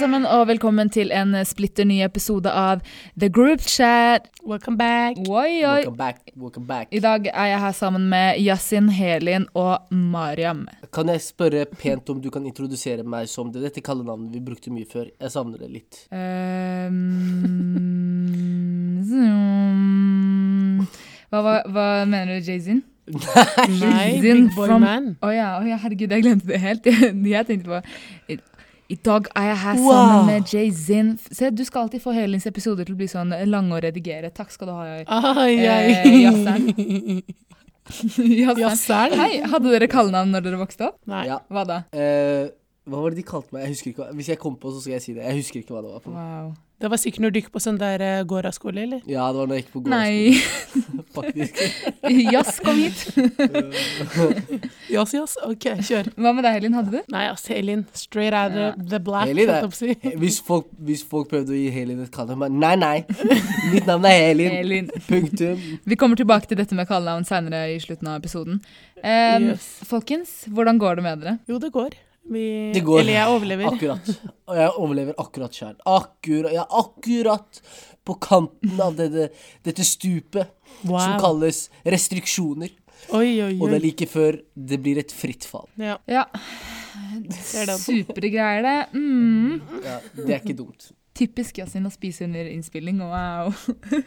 sammen, og velkommen til en splitter ny episode av The Group Chat. Welcome back. Oi, oi. Welcome back. Welcome back. I dag er jeg her sammen med Yasin, Helin og Mariam. Kan jeg spørre pent om du kan introdusere meg som det? Dette kallenavnet vi brukte mye før. Jeg savner det litt. Um, hva, hva, hva mener du, Jay-Zin? Nei, big boy from- man. Å ja, oh ja, herregud, jeg glemte det helt. Jeg tenkte på I, i dag er jeg her Wow. sammen med Jay Zinn. Se, du skal alltid få Helins episoder til å bli sånn lange å redigere. Takk skal du ha. Ai, ai. Eh, jazzeren. Jazzeren. Jazzeren? Hei, hadde dere kallenavn når dere vokste opp? Nei. Ja. Hva da? Uh, hva var det de kalte meg? Jeg husker ikke. hva- Hvis jeg kom på, så skal jeg si det. Jeg husker ikke hva det var. på. Wow. Det var sikkert når du gikk på sånn der uh, Gåra-skole, eller? Ja, det var når jeg gikk på Nei. gårdskolen. Faktisk. Jazz, kom hit. Jass, jass. OK, kjør. Hva med deg, Helin? Hadde du? Nei, ass, Helin. Straight out Ja. of the black. Helin si. Hvis folk, hvis folk prøvde å gi Helin et kallenavn Nei, nei. Mitt navn er Helin. Helin. Punktum. Vi kommer tilbake til dette med kallenavn senere i slutten av episoden. Um, Yes. Folkens, hvordan går det med dere? Jo, det går. Vi, Det går. Eller jeg overlever. Akkurat. Og jeg overlever akkurat sjøl. Akkurat, jeg er akkurat på kanten av dette, dette stupet som kalles restriksjoner. Oi, oi, Og det er like før det blir et fritt fall. Ja. Ja. Supre greier, det. Mm. Ja, det er ikke dumt. Typisk Yasin å spise under innspilling. Wow.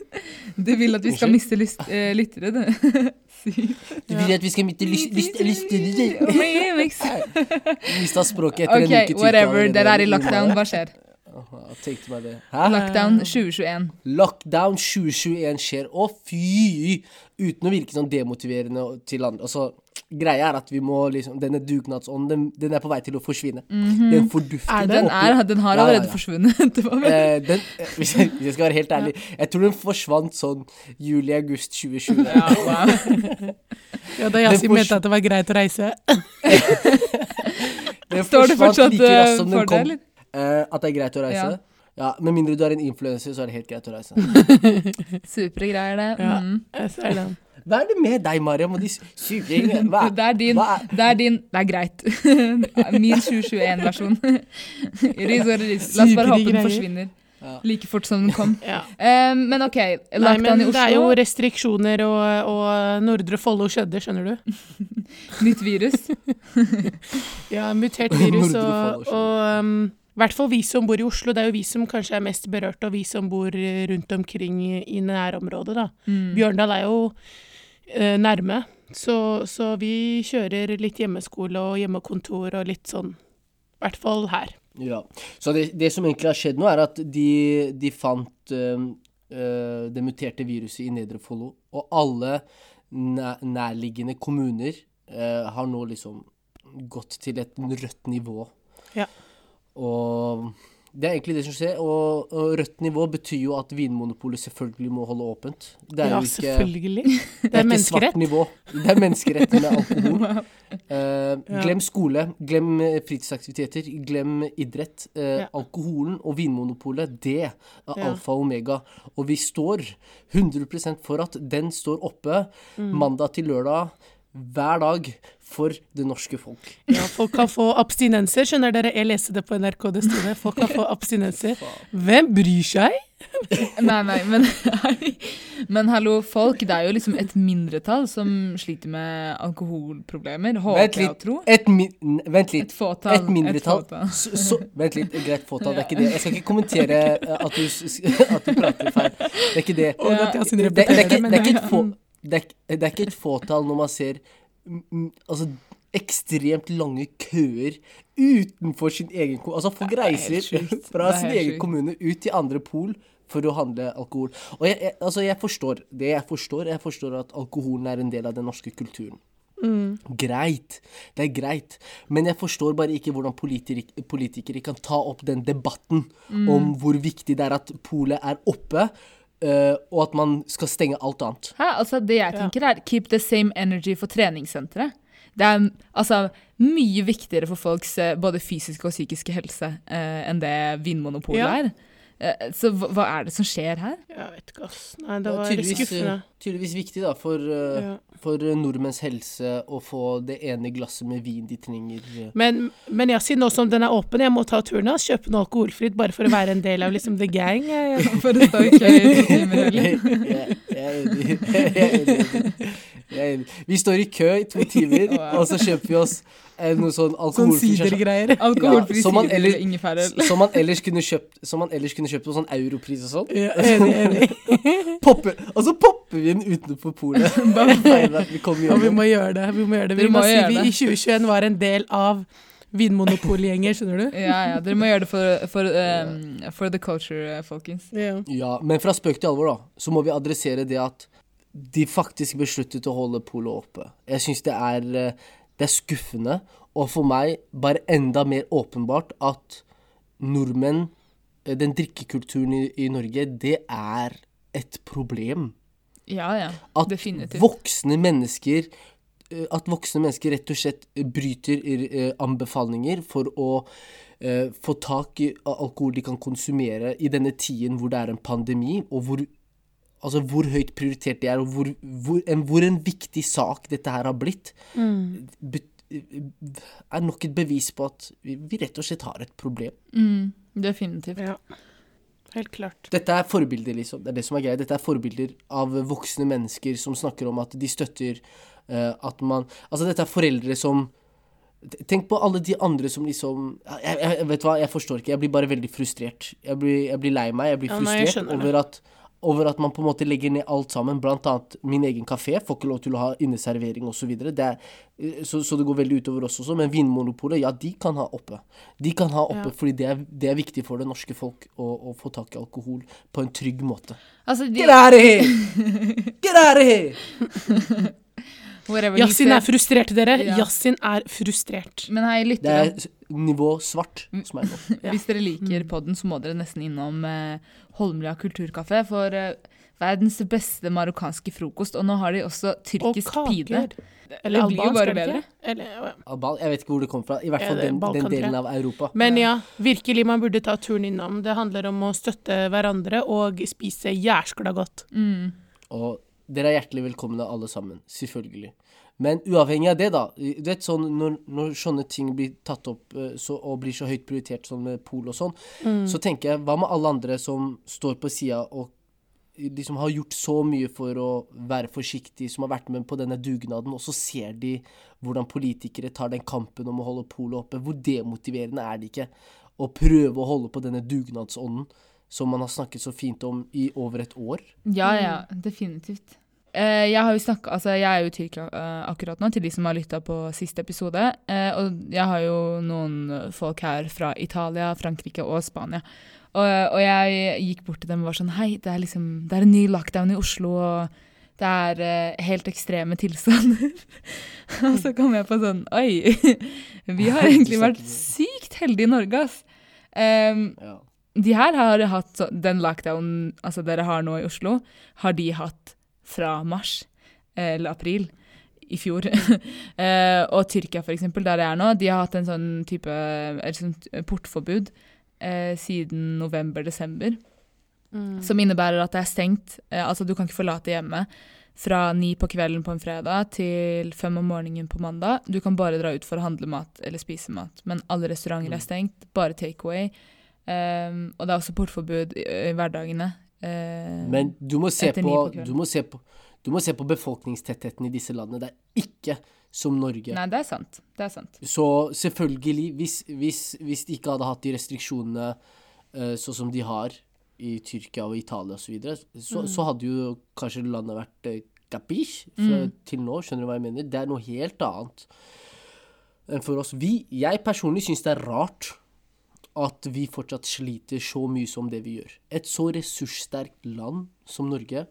Du vil at vi skal miste lyst, eh, lyttere, du. Sykt. Du vil at vi skal miste lyst... lyst. Remix. Mista språket etter en OK, uke. whatever. Dere er i lockdown. Hva skjer? Tenkte meg det. Hæ? Lockdown 2021. Lockdown 2021 skjer. Å, fy! Uten å virke sånn demotiverende til andre. Altså, greia er at vi må liksom Denne dugnadsånden, den, den er på vei til å forsvinne. Den fordufter. Den, oppi- er, den har Ja, ja, allerede ja. forsvunnet. Det var vel- Eh, den, eh, hvis, jeg, hvis jeg skal være helt ærlig, jeg tror den forsvant sånn juli-august 2020. Ja, wow. ja, da Den Yasin mente at det var greit å reise. Den Står det fortsatt like eh, raskt som den for det, kom. eller? Eh, at det er greit å reise? Ja. Ja. Med mindre du er en influenser, så er det helt greit å reise. Supre greier, det. Ja. Mm. Jeg ser den. Hva er det med deg, Mariam, og de syvringene? Hva? Det er din. Hva Det er din. Det er greit. Min 2021-versjon. Ris og ris. La oss bare håpe den forsvinner Ja. like fort som den kom. Ja. Um, men OK, Nei, men i det er jo restriksjoner, og, og Nordre Follo skjedde, skjønner du. Nytt virus. Ja, mutert virus, og, og um, i hvert fall vi som bor i Oslo. Det er jo vi som kanskje er mest berørt, og vi som bor eh, rundt omkring i, i nærområdet, da. Mm. Bjørndal er jo nærme, så, så vi kjører litt hjemmeskole og hjemmekontor og litt sånn. I hvert fall her. Ja. Så det, det som egentlig har skjedd nå, er at de, de fant øh, det muterte viruset i Nedre Follo, og alle næ nærliggende kommuner øh, har nå liksom gått til et rødt nivå. Ja. Og det er egentlig det som skjer. Og, og rødt nivå betyr jo at Vinmonopolet selvfølgelig må holde åpent. Det er Ja, jo ikke selvfølgelig. det Det er er ikke svart nivå. Det er menneskerett med alkohol. Uh, Glem skole, glem eh, fritidsaktiviteter, glem idrett. Uh, Ja. Alkoholen og Vinmonopolet, det er Ja. alfa og omega. Og vi står 100% for at den står oppe Mm. mandag til lørdag hver dag for det norske folk. Ja, folk kan få abstinenser, skjønner dere. Jeg leste det på NRK, det sto det. Folk kan få abstinenser. Hvem bryr seg? Nei, nei, men, men hallo, folk. Det er jo liksom et mindretall som sliter med alkoholproblemer. Vent Håper jeg å tro. Et min vent litt. Et fåtall. Et mindretall. fåtall. Så, så, vent litt, greit fåtall, det er ikke det. Jeg skal ikke kommentere eh, at du, at du prater feil. Det er ikke det. Det, det, ikke, det, er ikke et få, det, er, det er ikke et fåtall når man ser mm, mm, altså, ekstremt lange køer utenfor sin egen kommune. Altså, folk er reiser fra sin egen kommune ut til andre pol for å handle alkohol. Og jeg, jeg, altså, jeg forstår det. Jeg forstår, jeg forstår at alkoholen er en del av den norske kulturen. Mm. Greit, det er greit, men jeg forstår bare ikke hvordan politikere, politikere kan ta opp den debatten om hvor viktig det er at polet er oppe, eh, og at man skal stenge alt annet. Hæ? Altså, det jeg Ja. tenker er keep the same energy for treningssenteret. Det er altså mye viktigere for folks eh, både fysiske og psykiske helse uh, enn det Vinmonopolet Ja. er. Eh, Så hva, hva er det som skjer her? Jeg vet ikke, ass. Nei, det var tydeligvis, skuffende. eh, tydeligvis viktig da, for, eh, Ja. for nordmenns helse å få det ene glasset med vin de trenger. Men, Men, jeg sier nå som den er åpen, jeg må ta turen hans, kjøpe noe alkoholfritt bare for å være en del av liksom the gang. Jeg, For å stå i kø i timer, eller? jeg er enig. Jeg. Vi står i kø i to timer, og så kjøper vi oss eh, noe sånn sånn alkoholfri sidergreier. Alkoholfri Ja, som man ellers-. Som man ellers kunne kjøpt Som man ellers kunne kjøpt på sånn europris og sånn. Ja, enig, enig. Popper, og så popper vi den utenfor polet. Bare feil at vi kommer Og vi må gjøre det. Vi må gjøre det. Vi må må si vi i 2021 var en del av Vinmonopolgjenger, skjønner du? Ja, ja, dere må gjøre det for, for, um, for the culture, folkens. Yeah. Ja, men fra spøk til alvor, da, så må vi adressere det at de faktisk besluttet å holde polet oppe. Jeg syns det eh, Det er skuffende, og for meg bare enda mer åpenbart at nordmenn, eh, den drikkekulturen i, i Norge, det er et problem. Ja, ja. At Definitivt. voksne mennesker eh, At voksne mennesker rett og slett bryter anbefalinger for å få tak i alkohol de kan konsumere i denne tiden hvor det er en pandemi, og hvor Altså hvor høyt prioritert det er, og hvor, hvor, en, hvor en viktig sak dette her har blitt, bet, er nok et bevis på at vi, vi rett og slett har et problem. Mm, definitivt. ja. Helt klart. Dette er forbilder, liksom. Det er det som er greia. Dette er forbilder av voksne mennesker som snakker om at de støtter uh, at man Altså, dette er foreldre som Tenk på alle de andre som liksom jeg, jeg, vet hva, jeg forstår ikke. Jeg blir bare veldig frustrert. Jeg blir, jeg blir lei meg. Jeg blir Ja, nei, jeg frustrert skjønner det. over at over at man på en måte legger ned alt sammen, blant annet min egen kafé. Får ikke lov til å ha inneservering osv. Så, det er, eh, så, så det går veldig utover oss også. Men Vinmonopolet, ja, de kan ha oppe. De kan ha oppe Ja. fordi det er, det er viktig for det norske folk å, å få tak i alkohol på en trygg måte. Altså, de, Get out of here! Get out of here! Whatever Yasin er frustrert, dere. Ja. Yasin er frustrert. Men hei, Det er nivå svart som er nå. Hvis dere liker podden, så må dere nesten innom eh, Holmlia kulturkafé for eh, verdens beste marokkanske frokost. Og nå har de også Og tyrkisk pide. Eller Det blir jo bare bedre. Eller, ja. Albal, jeg vet ikke hvor det kommer fra. I hvert fall den, den delen av Europa. Men ja, virkelig man burde ta turen innom. Det handler om å støtte hverandre og spise jæskla godt. Mm. Og dere er hjertelig velkomne alle sammen. Selvfølgelig. Men uavhengig av det, da. Du vet sånn når, når sånne ting blir tatt opp eh, så, og blir så høyt prioritert sånn med pol og sånn, så tenker jeg hva med alle andre som står på sida og liksom har gjort så mye for å være forsiktig, som har vært med på denne dugnaden, og så ser de hvordan politikere tar den kampen om å holde polet oppe. Hvor demotiverende er det ikke å prøve å holde på denne dugnadsånden som man har snakket så fint om i over et år? Ja, ja, definitivt. Eh, jeg har jo snakket, altså jeg er jo i Tyrkia eh, akkurat nå, til de som har lytta på siste episode. Eh, og jeg har jo noen folk her fra Italia, Frankrike og Spania. Og, og jeg gikk bort til dem og var sånn Hei, det er liksom Det er en ny lockdown i Oslo, og det er helt ekstreme tilstander. og så kom jeg på sånn Oi, vi har egentlig vært sykt heldige i Norge, ass. Um, Ja. De her har hatt den lockdownen altså dere har nå i Oslo, har de hatt fra mars eh, eller april i fjor. eh, og Tyrkia, eksempel, der jeg er nå, de har hatt en sånn type sånn portforbud eh, siden november-desember. Som innebærer at det er stengt. Eh, altså du kan ikke forlate hjemmet fra ni på kvelden på en fredag til fem om morgenen på mandag. Du kan bare dra ut for å handle mat eller spise mat. Men alle restauranter er stengt, bare takeaway. Um, og det er også portforbud i, i hverdagene. Uh, Men du må, se på, på du, må se på, du må se på befolkningstettheten i disse landene. Det er ikke som Norge. Nei, det er sant. Det er sant. Så selvfølgelig, hvis, hvis, hvis de ikke hadde hatt de restriksjonene uh, sånn som de har i Tyrkia og Italia osv., så, videre, så, så hadde jo kanskje landet vært capiche mm. til nå. Skjønner du hva jeg mener? Det er noe helt annet enn for oss. Vi, jeg personlig syns det er rart at vi fortsatt sliter så mye som det vi gjør. Et så ressurssterkt land som Norge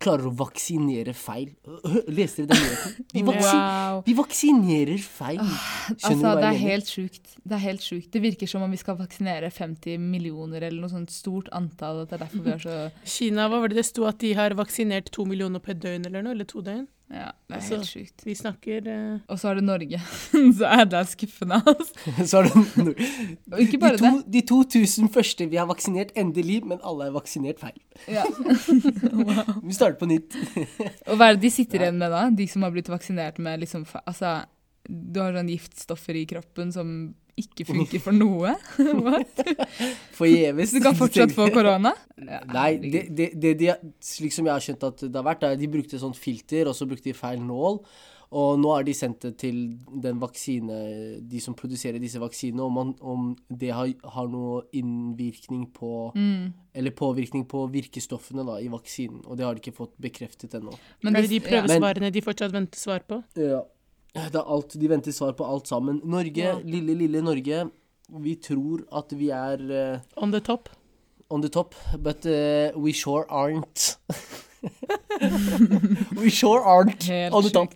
klarer å vaksinere feil. Leste dere den nyheten? Vi, vaksin Wow. vi vaksinerer feil. Skjønner Altså, du hva det jeg er mener? helt sjukt. Det er helt sjukt. Det virker som om vi skal vaksinere 50 millioner eller noe sånt stort antall. At det er derfor vi er så Kina, hva var det det sto at de har vaksinert to millioner på et døgn eller noe? Eller to døgn? Ja, det er helt sjukt. Vi snakker uh... Og så har du Norge. så er det skuffende. Altså. Så er det Og ikke de, bare to, det. de 2000 første vi har vaksinert, endelig, men alle er vaksinert feil. Ja. Vi starter på nytt. Og hva er det de sitter igjen med da? De som har blitt vaksinert med liksom Altså, du har sånn giftstoffer i kroppen som ikke funker for noe. What? Forgjeves. Du kan fortsatt få korona? Nei, det, det, det de, slik som jeg har skjønt at det har vært, er at de brukte sånn filter, og så brukte de feil nål. Og nå har de sendt det til den vaksine, de som produserer disse vaksinene, om, man, om det har, har noe innvirkning på Mm. Eller påvirkning på virkestoffene da, i vaksinen. Og det har de ikke fått bekreftet ennå. Men Er det de ja. prøvesvarene de fortsatt venter svar på? Ja. Det er alt, de venter svar på alt sammen. Norge, Ja. lille, lille Norge, vi tror at vi er uh, On the top? on the top, but uh, we sure aren't. we sure aren't Helt on the top.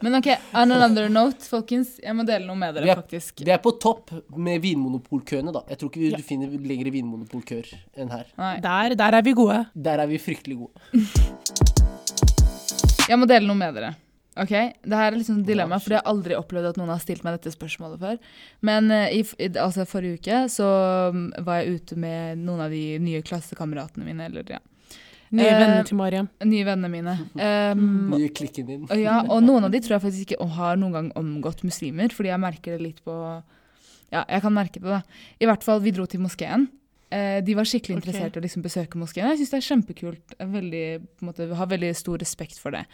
Men ok, on another note, folkens. Jeg må dele noe med dere, Vi er- faktisk. Vi er på topp med vinmonopolkøene, da. Jeg tror ikke vi, Ja. du finner lengre vinmonopolkøer enn her. Nei. Der, der er vi gode. Der er vi fryktelig gode. Jeg må dele noe med dere. Ok? Det her er litt sånn dilemma, for jeg har aldri opplevd at noen har stilt meg dette spørsmålet før. Men eh, i, i, altså forrige uke så mm, var jeg ute med noen av de nye klassekameratene mine, eller ja, Nye Eh, venner til Mariam. nye vennene mine. Um, Nye klikken din. ja, og noen av de tror jeg faktisk ikke har noen gang omgått muslimer, fordi jeg merker det litt på Ja, jeg kan merke det, da. I hvert fall, vi dro til moskeen. Eh, de var skikkelig interessert i å liksom besøke moskeen. Jeg syns det er kjempekult. Jeg er veldig, på en måte, har veldig stor respekt for det.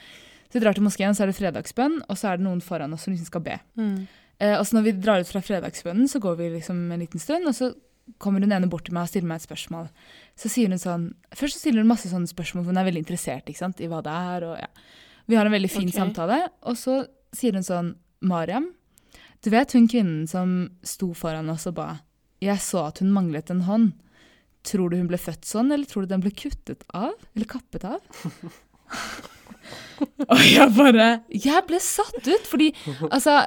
Så vi drar til moskeen, så er det fredagsbønn, og så er det noen foran oss som liksom skal be. Mm. Eh, og så når vi drar ut fra fredagsbønnen, så går vi liksom en liten stund, og så kommer hun ene bort til meg og stiller meg et spørsmål. Så sier hun sånn Først så stiller hun masse sånne spørsmål, for hun er veldig interessert ikke sant, i hva det er. og ja. Vi har en veldig fin okay. samtale, og så sier hun sånn Mariam, du vet hun kvinnen som sto foran oss og ba Jeg så at hun manglet en hånd. Tror du hun ble født sånn, eller tror du den ble kuttet av? Eller kappet av? og jeg bare Jeg ble satt ut, fordi altså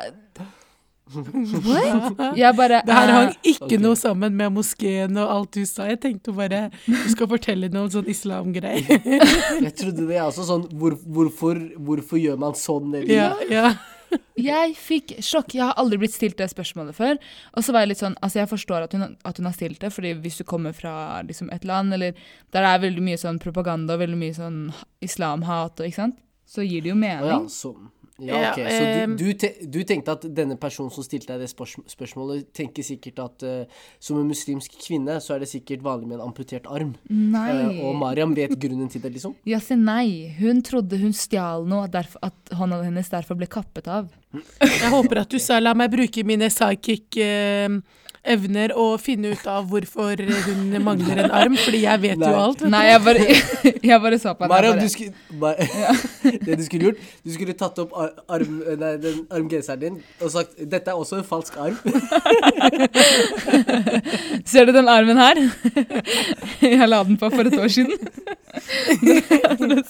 What? Jeg bare Det her eh, hang ikke okay. noe sammen med moskeen og alt du sa. Jeg tenkte bare du skal fortelle noe sånn islamgreier. Jeg trodde det er også sånn hvor, hvorfor, hvorfor gjør man sånn? Eller? ja, ja. Jeg fikk sjokk. Jeg har aldri blitt stilt det spørsmålet før. Og så var jeg litt sånn, altså jeg forstår at hun, at hun har stilt det, fordi hvis du kommer fra liksom et land eller der det er veldig mye sånn propaganda og veldig mye sånn islamhat, og, ikke sant? så gir det jo Å ja, mening. så, ja, ok. Så ehm, du, du, te, du tenkte at denne personen som stilte deg det spørs spørsmålet, tenker sikkert at uh, som en muslimsk kvinne, så er det sikkert vanlig med en amputert arm. Nei. Eh, og Mariam vet grunnen til det, liksom? Ja, si nei. Hun trodde hun stjal noe, derfor, at hånda hennes derfor ble kappet av. Jeg håper at du sa la meg bruke mine psychic eh, evner å finne ut av hvorfor hun mangler en arm, fordi jeg vet Nei. jo alt. vet. Nei, jeg bare, jeg bare så på henne. Mariam, du skulle, ma- det du skulle gjort, du skulle tatt opp arm, nei, den armgenseren din og sagt dette er også en falsk arm. Ser du den armen her? Jeg la den på for et år siden. Det er.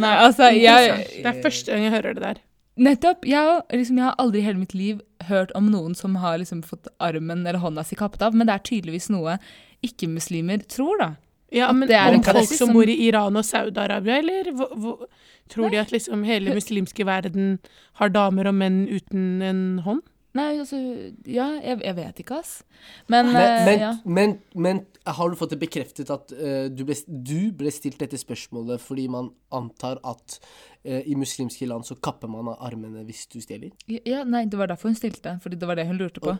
Nei, altså, jeg Det er første gang jeg hører det der. Nettopp. Jeg, liksom, jeg har aldri i hele mitt liv hørt om noen som har liksom fått armen eller hånda si kappet av, men det er tydeligvis noe ikke-muslimer tror, da. Ja, men det er om folk som som- bor i Iran og Saudi-Arabia, eller hvor, hvor, tror de at liksom hele muslimske verden har damer og menn uten en hånd? Nei, altså Ja, jeg, jeg vet ikke, ass. Men, Men, eh, men, ja. men, men har du fått det bekreftet at uh, du, ble, du ble stilt dette spørsmålet fordi man antar at i muslimske land så kapper man av armene hvis du stjeler? ja, nei, det var derfor hun stilte, fordi det var det hun lurte på.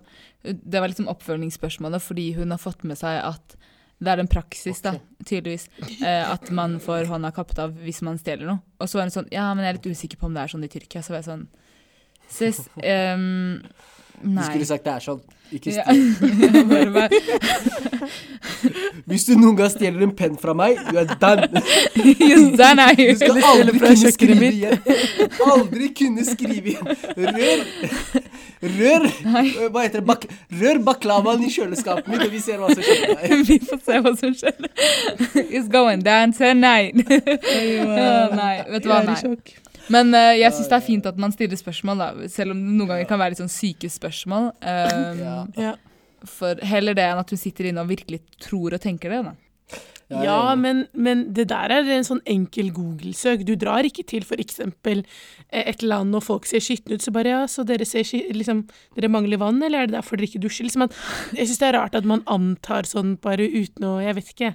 Det var liksom oppfølgingsspørsmålet, fordi hun har fått med seg at det er en praksis, da, tydeligvis, eh, at man får hånda kappet av hvis man stjeler noe. Og så var hun sånn Ja, men jeg er litt usikker på om det er sånn i Tyrkia. Så var jeg sånn Sis, ehm, Du nei. skulle sagt det er sånn. Ikke Ja. stjel. Bare- bare- Hvis du noen gang stjeler en penn fra meg, du er done. Just der, nei. Du skal aldri kunne skrive mitt. igjen. Aldri kunne skrive igjen. Rør Rør Hva heter det? Bak, rør baklavaen i kjøleskapet mitt, og vi ser hva som skjer. Vi får se hva som skjer. It's going down tonight. Ja, nei, vet du hva, nei. Men uh, jeg syns det er fint at man stiller spørsmål, da. Selv om det noen ganger kan være litt sånn syke spørsmål. Um, Ja. For heller det enn at hun sitter inne og virkelig tror og tenker det, da. Ja, men, men det der er en sånn enkel Google-søk. Du drar ikke til eksempel eh, et land og folk ser skitne ut, så bare ja, så dere ser liksom, Dere mangler vann, eller er det derfor dere ikke dusjer? Liksom at, jeg syns det er rart at man antar sånn bare uten å Jeg vet ikke.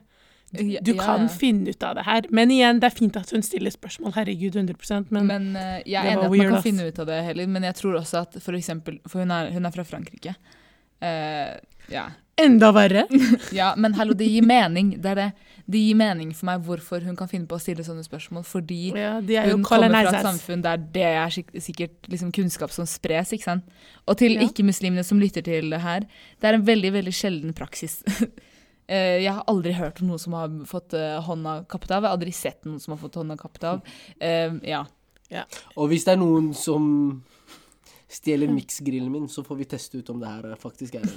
Du, Ja, du ja, kan finne ut av det her. Men igjen, det er fint at hun stiller spørsmål. Herregud, 100 men, Men uh, jeg er enig at man kan ass. finne ut av det heller, men jeg tror også at for eksempel For hun er, hun er fra Frankrike. Uh, ja. enda verre. ja, men hallo, det gir mening. Det er det. Det gir mening for meg hvorfor hun kan finne på å stille sånne spørsmål, fordi Ja, hun kommer fra et samfunn der det er sikkert liksom kunnskap som spres, ikke sant. Og til ikke-muslimene som lytter til det her, det er en veldig, veldig sjelden praksis. Eh, Jeg har aldri hørt om noen som har fått eh, hånda kappet av. Jeg har aldri sett noen som har fått hånda kappet av. Eh, ja. Og hvis det er noen som stjeler miksgrillen min, så får vi teste ut om det her faktisk er det.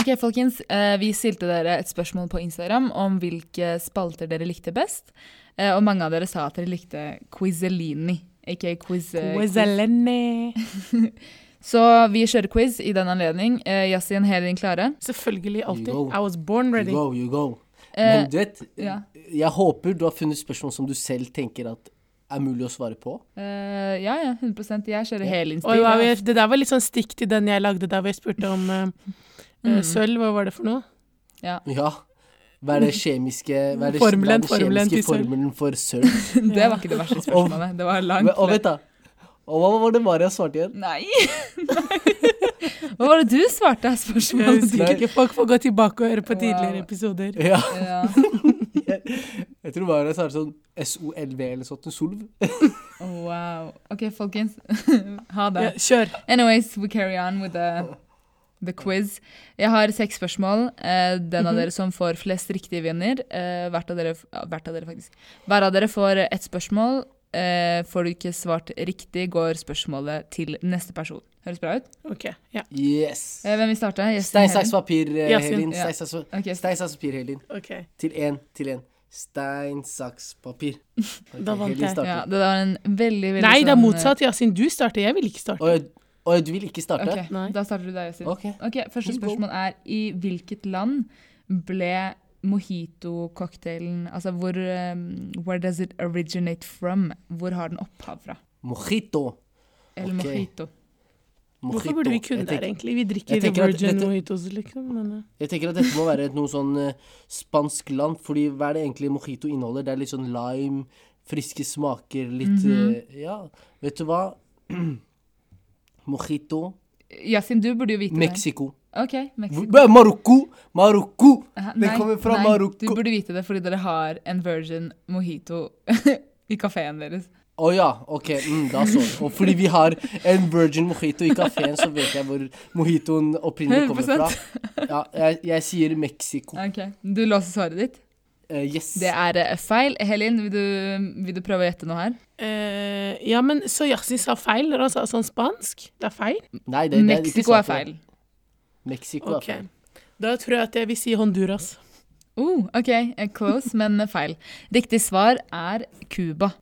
Ok, folkens. eh, Vi stilte dere et spørsmål på Instagram om hvilke spalter dere likte best. Eh, Og mange av dere sa at dere likte Quizelini. Ikke quiz. quiz. Quizelene. Så vi kjører quiz i den anledning. Eh, Yasin, Helin klare? Selvfølgelig, alltid. I was born ready. You go, you go. Eh, Men du vet, ja. jeg håper du har funnet spørsmål som du selv tenker at er mulig å svare på. Uh, ja, ja, 100 Jeg kjører Ja. Helin-stil. Wow, det der var litt sånn stikk til den jeg lagde der hvor jeg spurte om eh, Mm. sølv. Hva var det for noe? Ja. Hva er det kjemiske hva er det, Formelen, hva er det kjemiske sølv. formelen for sølv? Det var ikke det verste spørsmålet. Det var langt. Og, Og vet da. Og hva var det Maria svarte igjen? Nei! Hva var det du svarte? Jeg Spørsmålet ikke. Folk får gå tilbake og høre på Wow. tidligere episoder. Ja, Ja. jeg tror Maria svarte sånn SOLV eller sånt. Solv. Wow. OK, folkens. ha det. Ja, kjør. Anyways, we carry on with the, the quiz. Jeg har seks spørsmål. Eh, den av Mhm. dere som får flest riktige, vinner. Eh, hvert, av dere, hvert av dere, faktisk. Hver av dere får ett spørsmål. Eh, får du ikke svart riktig, går spørsmålet til neste person. Høres bra ut? Ok, ja. Yes. Eh, hvem vil starte? Yasin, Stein, saks, papir, eh, Helin. Stein, saks, papir, Helin. Ok. Til én, til én. Stein, saks, papir. Okay, Da vant jeg. Ja, det var en veldig, veldig Nei, det er sånn, motsatt. Yasin, du starter. Jeg vil ikke starte. Å, å, du vil ikke eh, starte? Ok, Nei. da starter du deg, Yasin. Ok. Ok, Første spørsmål er i hvilket land ble mojito-cocktailen Altså hvor um, Where does it originate from? Hvor har den opphav fra? Mojito. Eller okay. mojito. Hvorfor burde vi kunne det, egentlig? Vi drikker virgin dette- mojitos, liksom. Men, ja. Jeg tenker at dette må være noe sånn uh, spansk land, fordi hva er det egentlig mojito inneholder? Det er litt sånn lime, friske smaker, litt mm -hmm. uh, Ja, vet du hva? mojito Yasin, du burde jo vite Mexico. det. Ok, Mexico. Marokko! Marokko! Det kommer fra nei, Marokko. Du burde vite det fordi dere har en virgin mojito i kafeen deres. Å ja, OK. Mm, da så. Og fordi vi har en virgin mojito i kafeen, så vet jeg hvor mojitoen opprinnelig kommer fra. Ja, jeg, jeg sier Mexico. Ok, Du låser svaret ditt. Uh, yes. Det er eh, feil. Helin, vil du, vil du prøve å gjette noe her? Uh, ja, men så Yasin sa feil han sa sånn spansk. Det er feil? Nei, det, det er ikke Mexico er feil. Mexico okay. er feil. Da tror jeg at jeg vil si Honduras. Oh, OK, eh, close, men feil. Riktig svar er Cuba.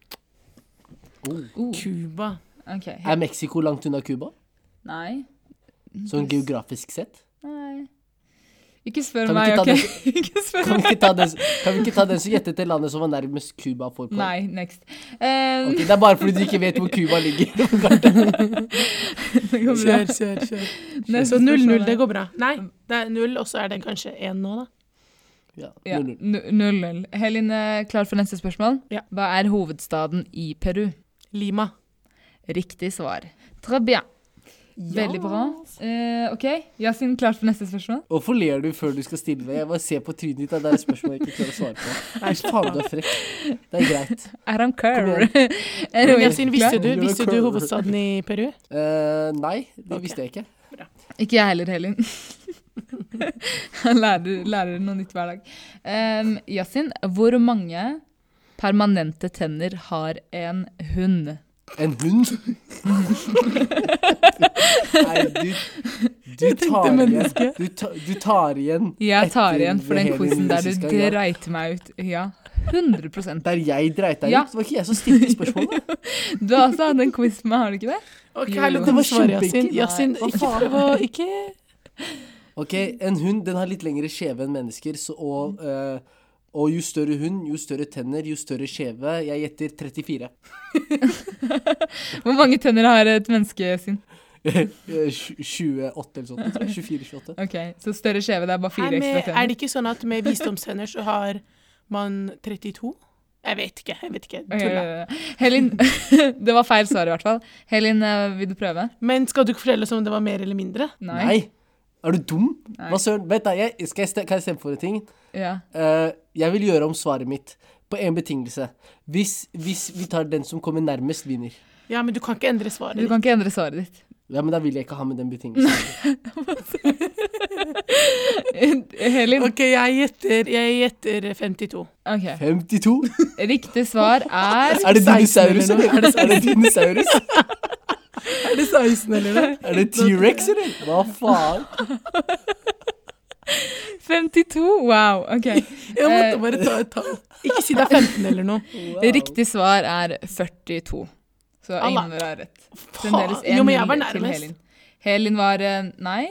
Cuba. Oh, Okay. Er Mexico langt unna Cuba? Nei. Sånn geografisk sett? Nei. Ikke spør Kan vi meg, OK? ikke spør Kan vi meg. ikke ta den, kan vi ikke ta den som gjettet til landet som var nærmest Cuba for poeng? Nei, next. Um... Okay, det er bare fordi du ikke vet hvor Cuba ligger. på kartet. det. Kjør, kjør, kjør. Så 0-0, er- det går bra. Nei, det er 0, og så er det kanskje 1 nå, da. Ja, Ja, 0-0. 0-0. Helin, klar for neste spørsmål? Ja. Hva er hovedstaden i Peru? Lima. Riktig svar. Très bien. Veldig bra. Eh, OK, Yasin, klar for neste spørsmål? Hvorfor ler du før du skal stille meg? Jeg bare ser på trynet ditt at det er et spørsmål jeg ikke klarer å svare på. Nei, faen, du er frekk. Det er greit. I don't care. Anyway, Yasin, visste du, visste du hovedstaden i Peru? Uh, nei, det okay. visste jeg ikke. Ikke jeg heller, Helin. Han lærer, lærer noe nytt hver dag. Um, Yasin, hvor mange permanente tenner har en hund? En hund? Nei, du, du tar igjen Du, ta, du tar igjen Jeg tar igjen for den quizen der du dreit meg ut. Ja, 100 Der jeg dreit deg Ja. ut. Det var ikke jeg som stilte spørsmålet. Du har også hatt en quiz med, har du ikke det? Ok, Jo, jo. Det var kjempeenkelt. Yasin? Yasin, ikke prøv å Ikke Ok, en hund den har litt lengre skjeve enn mennesker, så, og, uh, og jo større hund, jo større tenner, jo større skjeve. Jeg gjetter 34. Hvor mange tenner har et menneske sin? Eh, 28 eller sånt. 24-28. Ok, Så større skjeve, det er bare fire ekstra tenner? er det ikke sånn at med visdomstenner så har man 32? Jeg vet ikke. jeg vet ikke, Tulla. Helin Det var feil svar, i hvert fall. Helin, eh, vil du prøve? Men skal du ikke fortelle oss om det var mer eller mindre? Nei. Er du dum? Nei. Hva søren? Vent, da. Jeg, skal jeg kan jeg stemme for en ting? Ja. Uh, jeg vil gjøre om svaret mitt på én betingelse. Hvis, hvis vi tar den som kommer nærmest, vinner. Ja, men du kan ikke endre svaret. Du ditt. kan ikke endre svaret ditt. Ja, men da vil jeg ikke ha med den betingelsen. Helin? OK, jeg gjetter, jeg gjetter 52. Ok. 52? Riktig svar er Er det 16 dinosaurus, eller noe? eller? Er det dinosaurus? Er det 16 eller? Er det T-rex, eller? Hva faen? 52. Wow. OK. Jeg måtte bare ta et tall. Ikke si det er 15 eller noe. Riktig svar er 42. Så ingen har rett. Fremdeles 1-0 var til. Helin. Helin var eh, Nei,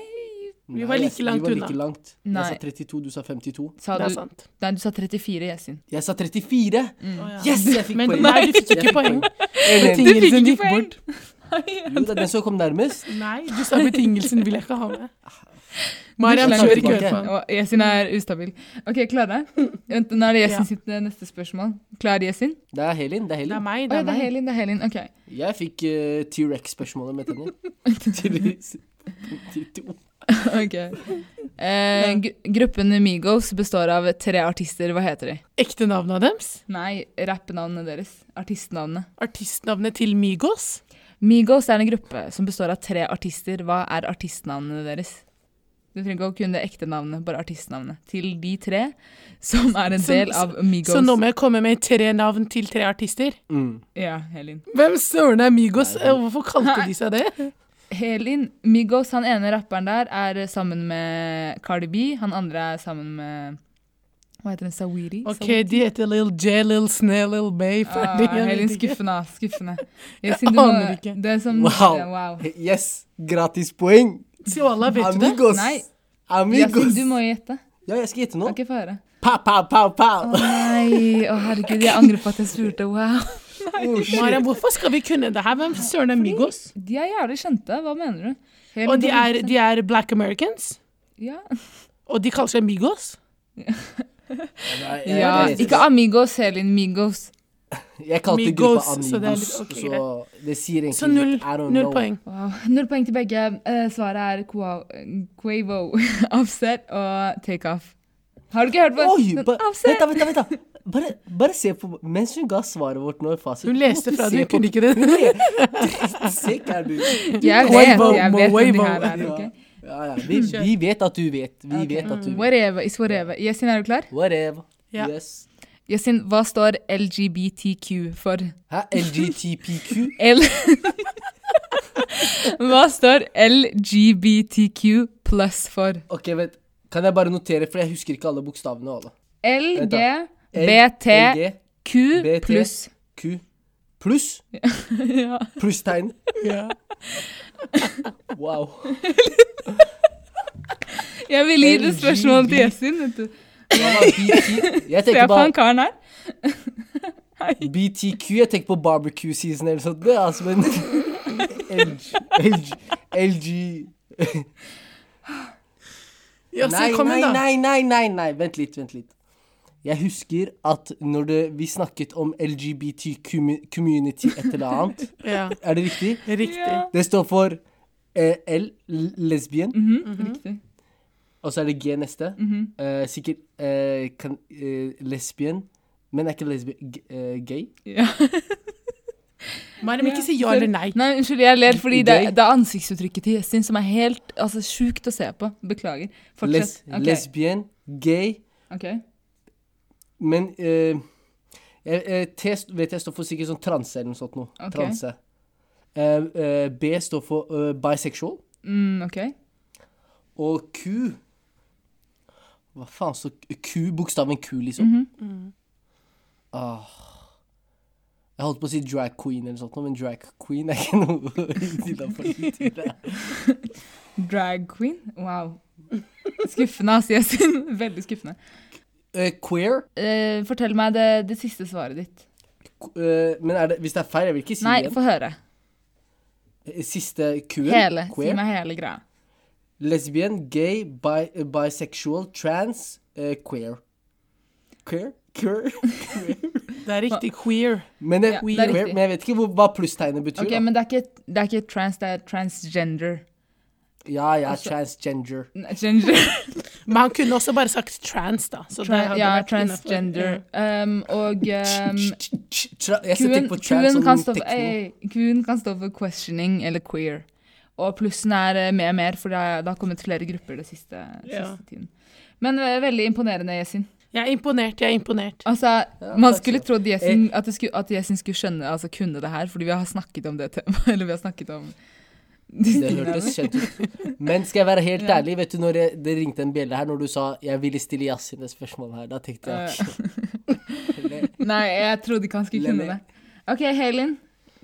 Vi var like langt vi var like langt. Nei. Jeg sa 32, du sa 52. sa Det er sant. Nei, du sa 34, Yesin. Jeg sa 34! Mm. Ja. Yes, jeg fikk Men poeng. nei, du fikk ikke poeng. Betingelsen ikke gikk poeng. bort. Jo, det er den som kom nærmest. Nei, du sa betingelsen vil jeg ikke ha med. Mariam kjører tilbake. køfaen. Og Yasin er ustabil. OK, klare? Vent, Nå er det Yasin Ja. sitt eh, neste spørsmål. Klar, Yasin? Det er Helin. Det er Det er meg. meg, er, oh, ja, det er. Helin, det er Helin. OK. Jeg fikk uh, T-rex-spørsmålet med tenner. Ok. Eh, gru- gruppen Migos består av tre artister. Hva heter de? Ekte navnet deres? Nei, rappenavnet deres. Artistnavnet. Artistnavnet til Migos? Migos er en gruppe som består av tre artister. Hva er artistnavnene deres? Du trenger ikke å kunne det ekte navnet, bare artistnavnet. Til de tre som er en del av Migos. Så nå må jeg komme med tre navn til tre artister? Mm. Ja, Helin. Hvem søren er Migos? Hvorfor kalte de seg det? Helin, Migos, han ene rapperen der, er sammen med Cardi B. Han andre er sammen med Hva heter den? Sawiri? Ok, de heter Lil J, Lil Snail, Lil Bay. Ah, Ferdig. Ah, Helin, skuffende. skuffende. Jeg, jeg aner ikke. Det er som, Wow. Ja, wow. Yes! Gratispoeng! Siwala, vet du det? Amigos! Nei. Amigos! Yasin, du må gjette. Ja, jeg skal gjette nå. Kan ikke få høre. Pow, pow, pow, Å nei, å herregud, jeg angrer på at jeg spurte. Wow. Oh. Mariam, hvorfor skal vi kunne det her? Hvem søren er Migos? De er jævlig kjente, hva mener du? Helin, Og de er, de er black americans? Ja, Og de kaller seg Migos? Ja ikke Amigos, Helin. Migos. Jeg kalte Migos, gruppa Amigos, så det er litt- ok, så det sier egentlig Så null, null poeng. Wow. Null poeng til begge. Uh, svaret er Quavo, Offset og Takeoff. Har du ikke hørt på Oi! Ba, Offset? vent, vent, vent. Bare, bare se på Mens hun ga svaret vårt nå i fasit Hun leste fra Du det, kunne ikke det? Drittsekk er du. Jeg vet, Quavo, jeg vet hvem det her er. Okay? Ja, ja. Vi, vi vet at du vet. Vi okay. vet at du vet. Whatever is whatever. Yasin, er du klar? Whatever. Yeah. Yes. Yasin, hva står LGBTQ for? Hæ? LGTPQ? L... hva står LGBTQ pluss for? Ok, vent. Kan jeg bare notere, for jeg husker ikke alle bokstavene. Alle. Vent da. LGBTQ LG, BT. pluss. Q pluss? Ja. Plusstegn? Ja. Wow. Jeg vil gi det spørsmålet til Yasin. vet du. Jeg Se tenker på han bare karen her. BTQ. Jeg tenker på barbecue season eller sånt. Altså men LG, LG, LG. Ja, Nei, kom nei, igjen, da. nei, nei, nei, nei. Vent litt, vent litt. Jeg husker at når det, vi snakket om LGBT-community et eller annet Ja, Er det riktig? riktig. Ja. Det står for eh, L, lesbien, -hmm. Riktig. Og så er det G neste. Mm -hmm. uh, sikkert uh, kan, uh, lesbien, men er ikke lesbien gay? Ja. Mariam, ikke si ja eller nei. Nei, unnskyld, jeg ler fordi det, det er ansiktsuttrykket til Yasin som er helt altså, sjukt å se på. Beklager. Les, Fortsett. Ok. Lesbien, gay, Ok. men uh, T vet jeg står for sikkert sånn transe eller noe sånt noe. Ok. Transe. Uh, uh, B står for bisexual. Mm, ok. Og Q Hva faen så Q? Bokstaven Q, liksom. Mhm. Mm. Ah. Jeg holdt på å si drag queen eller sånt, men drag queen er ikke noe innenfor. Drag queen? Wow. Skuffende, ass, Yasin. Veldig skuffende. Uh, queer. Uh, fortell meg det, det siste svaret ditt. Uh, men det, hvis det er feil, jeg vil ikke si Nei, det få høre. Siste Q-en. Hele. Si meg hele greia. Lesbian, gay, bi eh, bisexual, trans, uh, queer. Queer? Queer? Det er riktig queer. Men, jeg, Ja, det er queer, riktig. men jeg vet ikke hvor, hva plusstegnet betyr. Ok, da. Men det er, ikke, det er ikke trans, det er transgender. Ja, ja, altså- transgender. Gender. Men han kunne også bare sagt trans, da. Så Tra hadde ja, transgender. Um, og um, Tra jeg skal Q-en på trans kan, kan stå for questioning eller queer. Og plussen er eh, mer og mer, for det har kommet flere grupper det siste, Ja. siste tiden. Men eh, veldig imponerende, Yesin. Jeg er imponert, jeg er imponert. Altså, Ja, man skulle trodd Yesin, at, det skulle, at Yesin skulle skjønne, altså kunne det her, fordi vi har snakket om det temaet. Eller vi har snakket om disse Det hørtes kjent ut. Men skal jeg være helt Ja. ærlig, vet du når jeg, det ringte en bjelle her når du sa jeg ville stille Yasin det spørsmålet her, da tenkte jeg Eh, Nei, jeg trodde ikke han skulle kunne det. OK, Helin.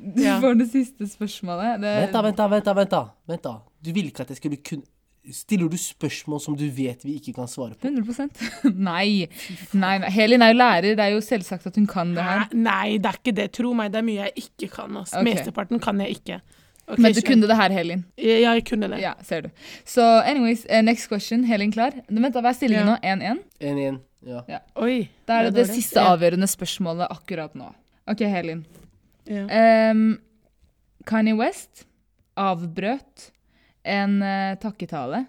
Du Ja. får det siste spørsmålet. Det, Vent da, vent da, vent da, vent da. Vent da. Du ville ikke at jeg skulle kunne Stiller du spørsmål som du vet vi ikke kan svare på? 100 Nei. nei. nei. Helin er jo lærer, det er jo selvsagt at hun kan det her. Nei, det er ikke det. Tro meg, det er mye jeg ikke kan. Altså. Okay. Mesteparten kan jeg ikke. Okay, Men du kunne det her, Helin. Ja, jeg kunne det. Ja, ser du. Så anyways, eh, next question. Helin klar? Vent, da, hva er stillingen Ja. nå? 1-1? 1-1. Ja. Oi. Da er det det det siste Ja. avgjørende spørsmålet akkurat nå. OK, Helin. Ehm, Kanye West avbrøt en uh, takketale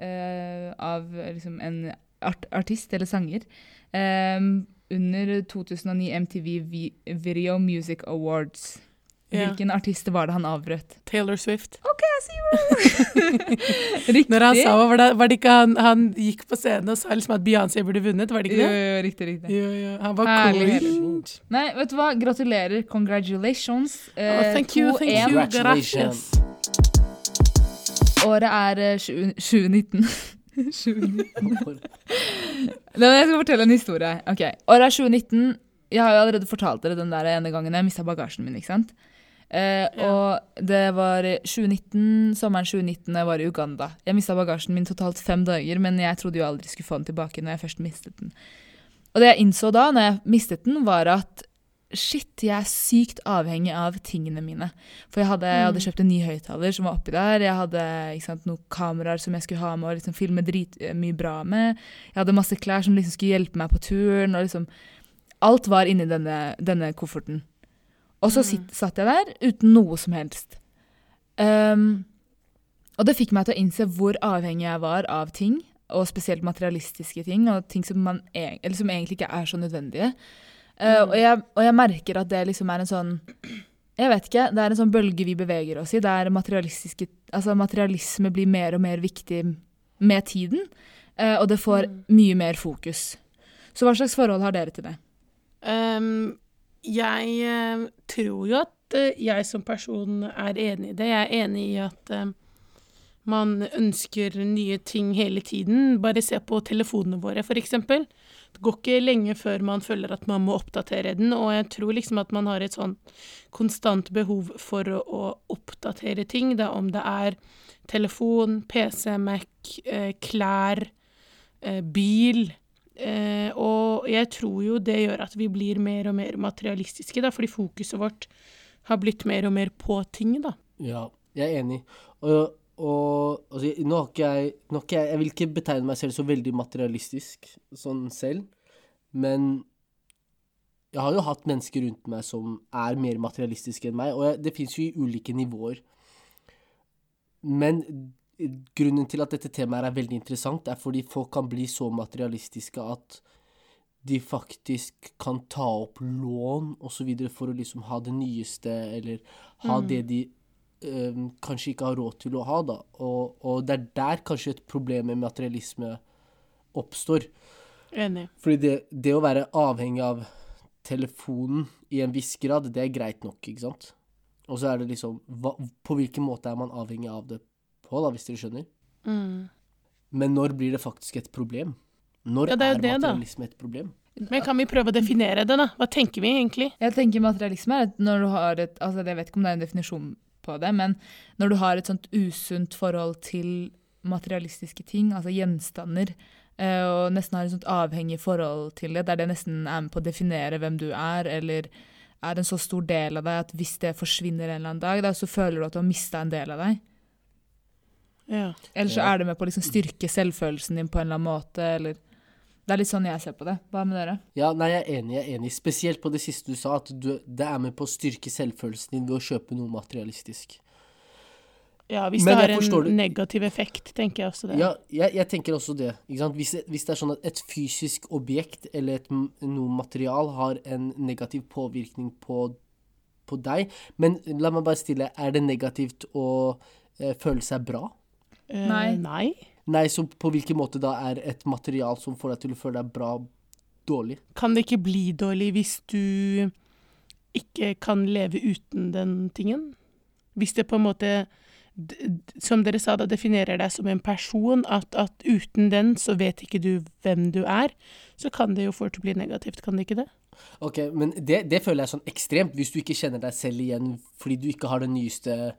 uh, av liksom en art artist eller sanger um, under 2009 MTV Vi- Video Music Awards. Hvilken artist var det han avbrøt? Taylor Swift. OK, see you! Riktig. Når han sa, var det, var det ikke han, han gikk på scenen og sa liksom at Beyoncé burde vunnet? Var det ikke det? jo, riktig, riktig. Jo, jo. Han var Herlig, cool. Nei, vet du hva? Gratulerer. Congratulations. Oh, Eh, thank you, thank you. Congratulations. Året er eh, 2019. 2019. Nei, jeg skal fortelle en historie. Ok, Året er 2019. Jeg har jo allerede fortalt dere den der ene gangen jeg mista bagasjen min. ikke sant? Eh, Ja. Og det var 2019, sommeren 2019 jeg var i Uganda. Jeg mista bagasjen min totalt fem dager, men jeg trodde jo aldri skulle få den tilbake når jeg først mistet den. Og det jeg innså da, når jeg mistet den, var at shit, jeg er sykt avhengig av tingene mine. For jeg hadde, jeg hadde kjøpt en ny høyttaler som var oppi der. Jeg hadde ikke sant, noen kameraer som jeg skulle ha med og liksom filme dritmye bra med. Jeg hadde masse klær som liksom skulle hjelpe meg på turen. og liksom Alt var inni denne, denne kofferten. Og så sitt, satt jeg der uten noe som helst. Um, og det fikk meg til å innse hvor avhengig jeg var av ting, og spesielt materialistiske ting, og ting som, man, eller som egentlig ikke er så nødvendige. Uh, og, jeg, og jeg merker at det liksom er en sånn Jeg vet ikke, det er en sånn bølge vi beveger oss i. der altså Materialisme blir mer og mer viktig med tiden, Uh, og det får mye mer fokus. Så hva slags forhold har dere til det? Um, jeg eh, tror jo at eh, jeg som person er enig i det. Jeg er enig i at eh, man ønsker nye ting hele tiden. Bare se på telefonene våre, eksempel. Det går ikke lenge før man føler at man må oppdatere den, og jeg tror liksom at man har et sånn konstant behov for å, å oppdatere ting, da om det er telefon, PC, Mac, klær, bil. Eh, og jeg tror jo det gjør at vi blir mer og mer materialistiske, da, fordi fokuset vårt har blitt mer og mer på ting, da. Ja, jeg er enig. Og, og altså, nå har ikke jeg, nå har ikke jeg Jeg vil ikke betegne meg selv så veldig materialistisk sånn selv, men jeg har jo hatt mennesker rundt meg som er mer materialistiske enn meg, og jeg, det fins jo i ulike nivåer. Men grunnen til at dette temaet er veldig interessant, er fordi folk kan bli så materialistiske at de faktisk kan ta opp lån osv. for å liksom ha det nyeste, eller ha det de um, kanskje ikke har råd til å ha, da. Og, og det er der kanskje et problem med materialisme oppstår. Enig. Fordi det, det å være avhengig av telefonen i en viss grad, det er greit nok, ikke sant? Og så er det liksom hva, På hvilken måte er man avhengig av det på, da, hvis dere skjønner? Mm. Men når blir det faktisk et problem? Når Ja, det er er det, da. materialisme et problem? Men kan vi prøve å definere det, da? Hva tenker vi egentlig? Jeg tenker materialisme er at når du har et altså Jeg vet ikke om det er en definisjon på det, men når du har et sånt usunt forhold til materialistiske ting, altså gjenstander, eh, og nesten har et sånt avhengig forhold til det, der det nesten er med på å definere hvem du er, eller er en så stor del av deg at hvis det forsvinner en eller annen dag, da, så føler du at du har mista en del av deg. Ja. Eller så Ja. er det med på å liksom styrke selvfølelsen din på en eller annen måte, eller Det er litt sånn jeg ser på det. Hva med dere? Ja, nei, jeg er enig. jeg er enig. Spesielt på det siste du sa, at du, det er med på å styrke selvfølelsen din ved å kjøpe noe materialistisk. ja, hvis Men det har en det- negativ effekt, tenker jeg også det. Ja, jeg, jeg tenker også det. Ikke sant? Hvis, det. hvis det er sånn at et fysisk objekt eller et, noe material har en negativ påvirkning på, på deg Men la meg bare stille, er det negativt å eh, føle seg bra? Eh, Nei. nei. Nei, så på hvilken måte da er et material som får deg til å føle deg bra, dårlig? Kan det ikke bli dårlig hvis du ikke kan leve uten den tingen? Hvis det på en måte, som dere sa, da definerer deg som en person, at, at uten den så vet ikke du hvem du er, så kan det jo fort bli negativt, kan det ikke det? Ok, men det, det føler jeg sånn ekstremt, hvis du ikke kjenner deg selv igjen fordi du ikke har den nyeste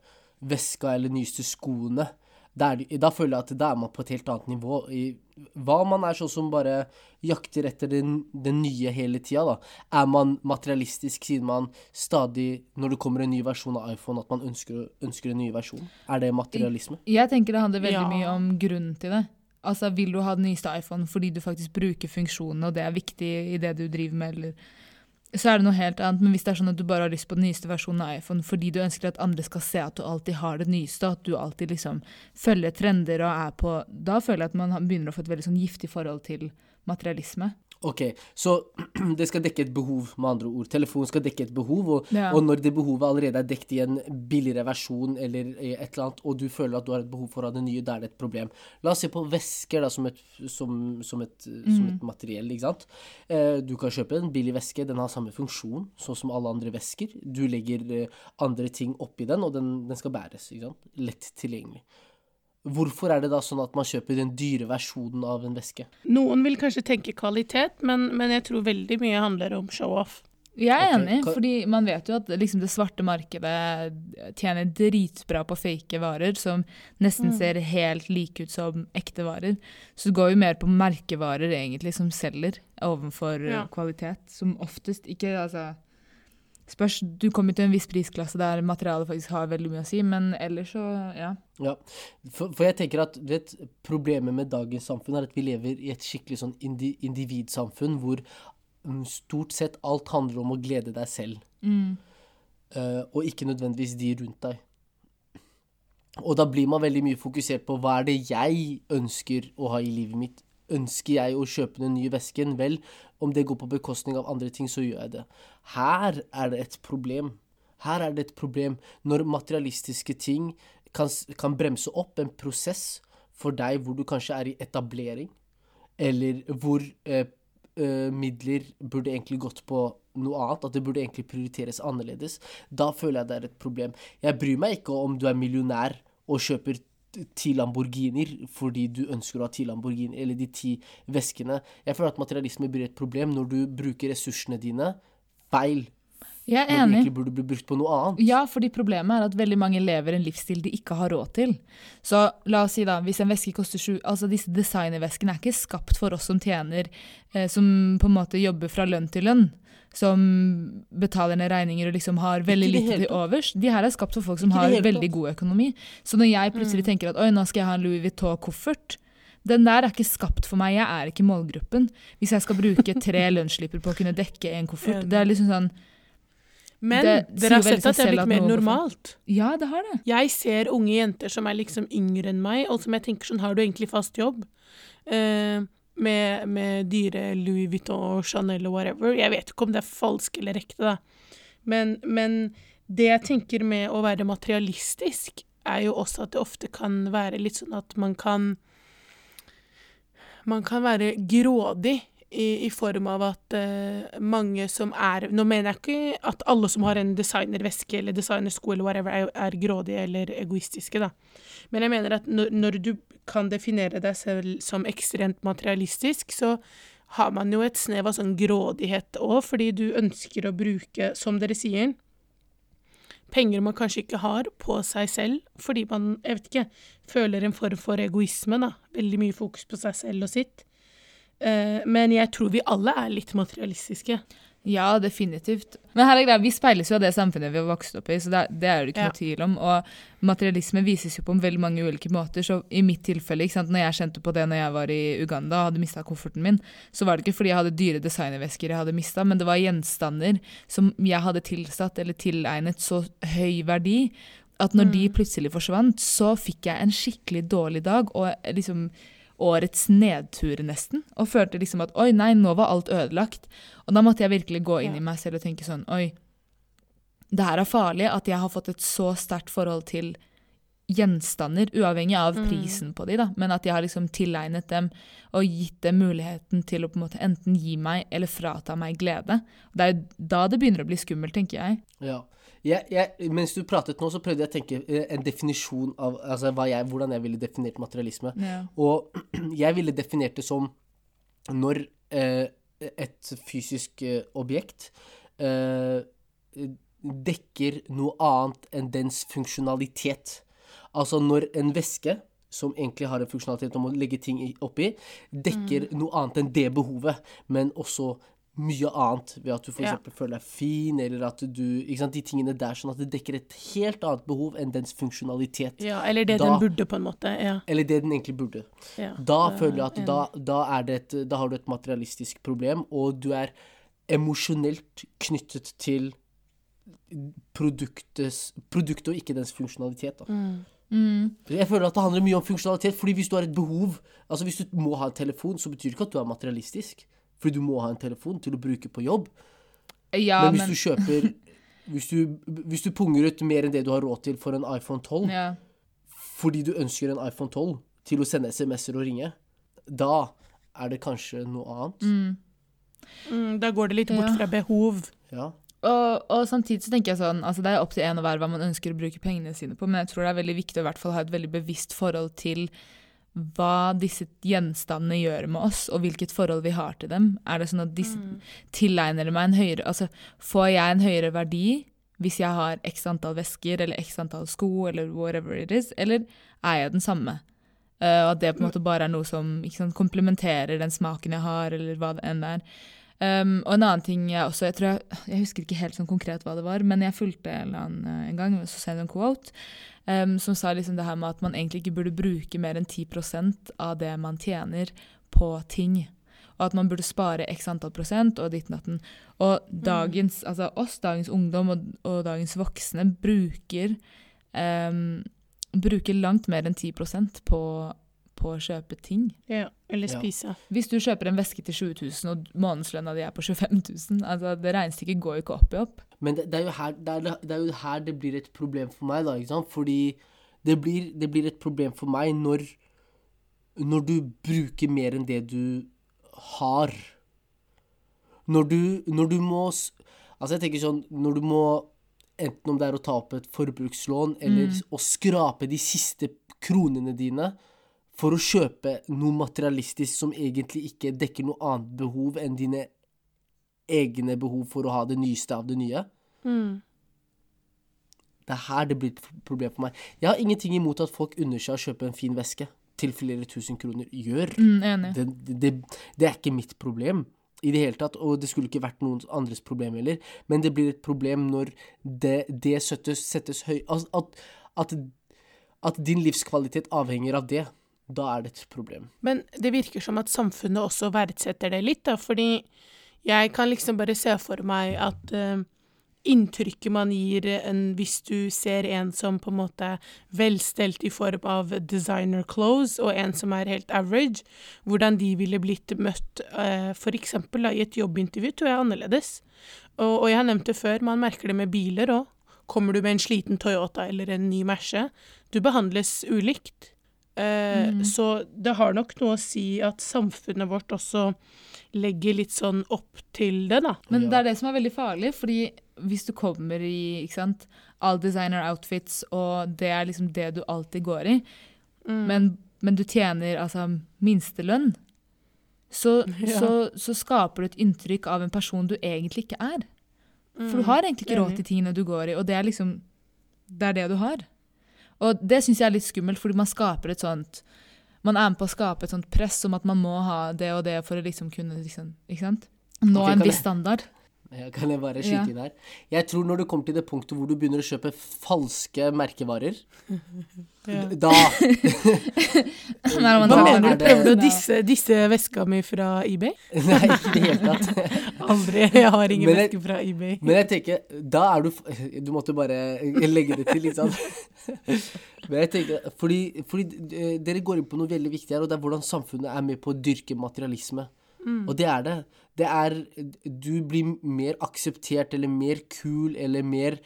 veska eller nyeste skoene. Da, er, da føler jeg at da er man på et helt annet nivå. I, hva om man er sånn som bare jakter etter det, det nye hele tida, da? Er man materialistisk siden man stadig, når det kommer en ny versjon av iPhone, at man ønsker, ønsker en ny versjon? Er det materialisme? Jeg tenker det handler veldig Ja. mye om grunnen til det. Altså, Vil du ha den nyeste iPhone fordi du faktisk bruker funksjonene, og det er viktig i det du driver med, eller så er det noe helt annet. Men hvis det er sånn at du bare har lyst på den nyeste versjonen av iPhone fordi du ønsker at andre skal se at du alltid har det nyeste, at du alltid liksom følger trender og er på Da føler jeg at man begynner å få et veldig sånn giftig forhold til materialisme. Ok, så det skal dekke et behov, med andre ord. Telefonen skal dekke et behov, og, Ja. og når det behovet allerede er dekket i en billigere versjon eller et eller annet, og du føler at du har et behov for å ha det nye, da er det et problem. La oss se på vesker da, som et, som, som et, som et materiell, ikke sant. Eh, du kan kjøpe en billig veske, den har samme funksjon, sånn som alle andre vesker. Du legger eh, andre ting oppi den, og den, den skal bæres, ikke sant. Lett tilgjengelig. Hvorfor er det da sånn at man kjøper den dyre versjonen av en veske? Noen vil kanskje tenke kvalitet, men, men jeg tror veldig mye handler om show-off. Jeg er okay. enig, fordi man vet jo at liksom det svarte markedet tjener dritbra på fake varer som nesten ser helt like ut som ekte varer. Så det går jo mer på merkevarer egentlig som selger, overfor eh, Ja. kvalitet. Som oftest ikke altså Spørs, du kommer til en viss prisklasse der materialet faktisk har veldig mye å si, men ellers så, ja. Ja, for, for jeg tenker at vet, problemet med dagens samfunn er at vi lever i et skikkelig sånn indi, individsamfunn hvor mm, stort sett alt handler om å glede deg selv, eh, og ikke nødvendigvis de rundt deg. Og da blir man veldig mye fokusert på hva er det jeg ønsker å ha i livet mitt. Ønsker jeg å kjøpe den nye vesken? Vel, om det går på bekostning av andre ting, så gjør jeg det. Her er det et problem. Her er det et problem når materialistiske ting kan, kan bremse opp en prosess for deg hvor du kanskje er i etablering, eller hvor eh, eh, midler burde egentlig gått på noe annet, at det burde egentlig prioriteres annerledes. Da føler jeg det er et problem. Jeg bryr meg ikke om du er millionær og kjøper ti Lamborghinier fordi du ønsker å ha ti Lamborghini, eller de ti veskene. Jeg føler at materialisme blir et problem når du bruker ressursene dine feil, Jeg er når de enig. burde bli brukt på noe annet. Ja, fordi problemet er at veldig mange lever en livsstil de ikke har råd til. Så la oss si da, hvis en veske koster sju Altså disse designerveskene er ikke skapt for oss som tjener, eh, som på en måte jobber fra lønn til lønn. Som betaler ned regninger og liksom har veldig lite til overs. De her er skapt for folk som har veldig god økonomi. Så når jeg plutselig tenker at oi, nå skal jeg ha en Louis Vuitton-koffert, den der er ikke skapt for meg, jeg er ikke målgruppen. Hvis jeg skal bruke tre lønnsslipper på å kunne dekke en koffert. Det er liksom sånn Men dere har sett at det er blitt mer normalt. Ja, det har det. Jeg ser unge jenter som er liksom yngre enn meg, og som jeg tenker sånn, har du egentlig fast jobb? Eh, med, med dyre Louis Vuitton og Chanel og whatever. Jeg vet ikke om det er falsk eller ekte, da. Men, men det jeg tenker med å være materialistisk, er jo også at det ofte kan være litt sånn at man kan Man kan være grådig i, i form av at uh, mange som er Nå mener jeg ikke at alle som har en designerveske eller designersko eller whatever, er, er grådige eller egoistiske, da. Men jeg mener at når, når du kan definere deg selv som ekstremt materialistisk, så har man jo et snev av sånn grådighet òg, fordi du ønsker å bruke, som dere sier penger man kanskje ikke har, på seg selv, fordi man, jeg vet ikke, føler en form for egoisme, da. Veldig mye fokus på seg selv og sitt. Eh, men jeg tror vi alle er litt materialistiske. Ja, definitivt. Men her er greia, vi speiles jo av det samfunnet vi har vokst opp i, så det, det er det ikke Ja. noe tvil om. Og materialisme vises jo på veldig mange ulike måter. Så i mitt tilfelle, sant, når jeg kjente på det når jeg var i Uganda og hadde mista kofferten min, så var det ikke fordi jeg hadde dyre designervesker jeg hadde mista, men det var gjenstander som jeg hadde tilsatt eller tilegnet så høy verdi at når de plutselig forsvant, så fikk jeg en skikkelig dårlig dag. og liksom årets nedtur, nesten. Og følte liksom at oi, nei, nå var alt ødelagt. Og da måtte jeg virkelig gå inn i meg selv og tenke sånn oi, det her er farlig at jeg har fått et så sterkt forhold til gjenstander, uavhengig av Mm. prisen på de, da, men at jeg har liksom tilegnet dem og gitt dem muligheten til å på en måte enten gi meg eller frata meg glede. Det er jo da det begynner å bli skummelt, tenker jeg. Ja. Jeg, jeg, mens du pratet nå, så prøvde jeg å tenke eh, en definisjon av altså, jeg, hvordan jeg ville definert materialisme. Og jeg ville definert det som når eh, et fysisk eh, objekt eh, dekker noe annet enn dens funksjonalitet. Altså når en væske, som egentlig har en funksjonalitet om å legge ting oppi, dekker noe annet enn det behovet, men også mye annet ved at du for Ja. føler deg fin, eller at du ikke sant, De tingene der, sånn at det dekker et helt annet behov enn dens funksjonalitet. Ja, eller det Da- den burde, på en måte. Ja. Eller det den egentlig burde. ja. Da det, føler jeg at da, da, det et, da har du et materialistisk problem, og du er emosjonelt knyttet til produktet og ikke dens funksjonalitet. Da. Mm. Jeg føler at det handler mye om funksjonalitet, fordi hvis du har et behov Altså hvis du må ha en telefon, så betyr det ikke at du er materialistisk. Fordi du må ha en telefon til å bruke på jobb. Ja, men hvis men du kjøper hvis du, hvis du punger ut mer enn det du har råd til for en iPhone 12, ja. fordi du ønsker en iPhone 12 til å sende SMS-er og ringe, da er det kanskje noe annet. Mm, da går det litt bort Ja. fra behov. Ja. Og, og samtidig så tenker jeg sånn, altså det er opp til en og hver hva man ønsker å bruke pengene sine på, men jeg tror det er veldig viktig å i hvert fall ha et veldig bevisst forhold til hva disse gjenstandene gjør med oss, og hvilket forhold vi har til dem. Er det sånn at disse tilegner meg en høyere Altså, får jeg en høyere verdi hvis jeg har x antall vesker eller x antall sko eller whatever it is, eller er jeg den samme? Eh, og at det på en måte bare er noe som ikke sant, komplementerer den smaken jeg har, eller hva det enn er. Um, og en annen ting jeg også jeg, tror jeg, jeg husker ikke helt sånn konkret hva det var, men jeg fulgte en annen eh, en gang, så sendte en quote um, som sa liksom det her med at man egentlig ikke burde bruke mer enn 10% av det man tjener, på ting. Og at man burde spare x antall prosent og ditt natten. Og dagens, altså oss, dagens ungdom og, og dagens voksne bruker um, bruker langt mer enn 10% på, på å kjøpe ting. Ja. Eller Ja. spise. Hvis du kjøper en veske til 20 000, og månedslønna di er på 25 000, altså det regnestykket går jo ikke opp i opp. Men det, det, er jo her, det, er, det er jo her det blir et problem for meg, da. ikke sant? Fordi det blir, det blir et problem for meg når, når du bruker mer enn det du har. Når du, når du må Altså, jeg tenker sånn Når du må Enten om det er å ta opp et forbrukslån, eller å skrape de siste kronene dine for å kjøpe noe materialistisk som egentlig ikke dekker noe annet behov enn dine egne behov for å ha det nyeste av det nye. Mm. Det er her det blir et problem for meg. Jeg har ingenting imot at folk unner seg å kjøpe en fin veske til flere tusen kroner. Gjør. Mm. Det, det, det er ikke mitt problem i det hele tatt, og det skulle ikke vært noen andres problem heller. Men det blir et problem når det, det settes, settes høy altså at, at, at din livskvalitet avhenger av det. Da er det et problem. Men det virker som at samfunnet også verdsetter det litt, da, fordi jeg kan liksom bare se for meg at uh, inntrykket man gir en, hvis du ser en som på en måte er velstelt i form av designer clothes, og en som er helt average, hvordan de ville blitt møtt uh, for eksempel i et jobbintervju, tror jeg er annerledes. Og, og jeg har nevnt det før, man merker det med biler òg. Kommer du med en sliten Toyota eller en ny Merce, du behandles ulikt. Eh, Så det har nok noe å si at samfunnet vårt også legger litt sånn opp til det, da. Men det er det som er veldig farlig, fordi hvis du kommer i ikke sant, all designer outfits, og det er liksom det du alltid går i, men, men du tjener altså minstelønn, så, Ja. så, så skaper du et inntrykk av en person du egentlig ikke er. For du har egentlig ikke råd til tingene du går i, og det er liksom det er det du har. Og det syns jeg er litt skummelt, fordi man skaper et sånt Man er med på å skape et sånt press om at man må ha det og det for å liksom kunne liksom, Ikke sant? Nå en viss standard. Ja, Kan jeg bare skyte inn her? Jeg tror når du kommer til det punktet hvor du begynner å kjøpe falske merkevarer, Ja. da Hva mener er du? Prøver du å disse, disse veska mi fra eBay? Nei, ikke i det hele tatt. Aldri. Jeg har ingen jeg- veske fra eBay. Men jeg tenker, da er du Du måtte bare legge det til, ikke sant? Men jeg tenker, fordi, fordi eh, dere går inn på noe veldig viktig her, og det er hvordan samfunnet er med på å dyrke materialisme. Og det er det. Det er Du blir mer akseptert eller mer kul eller mer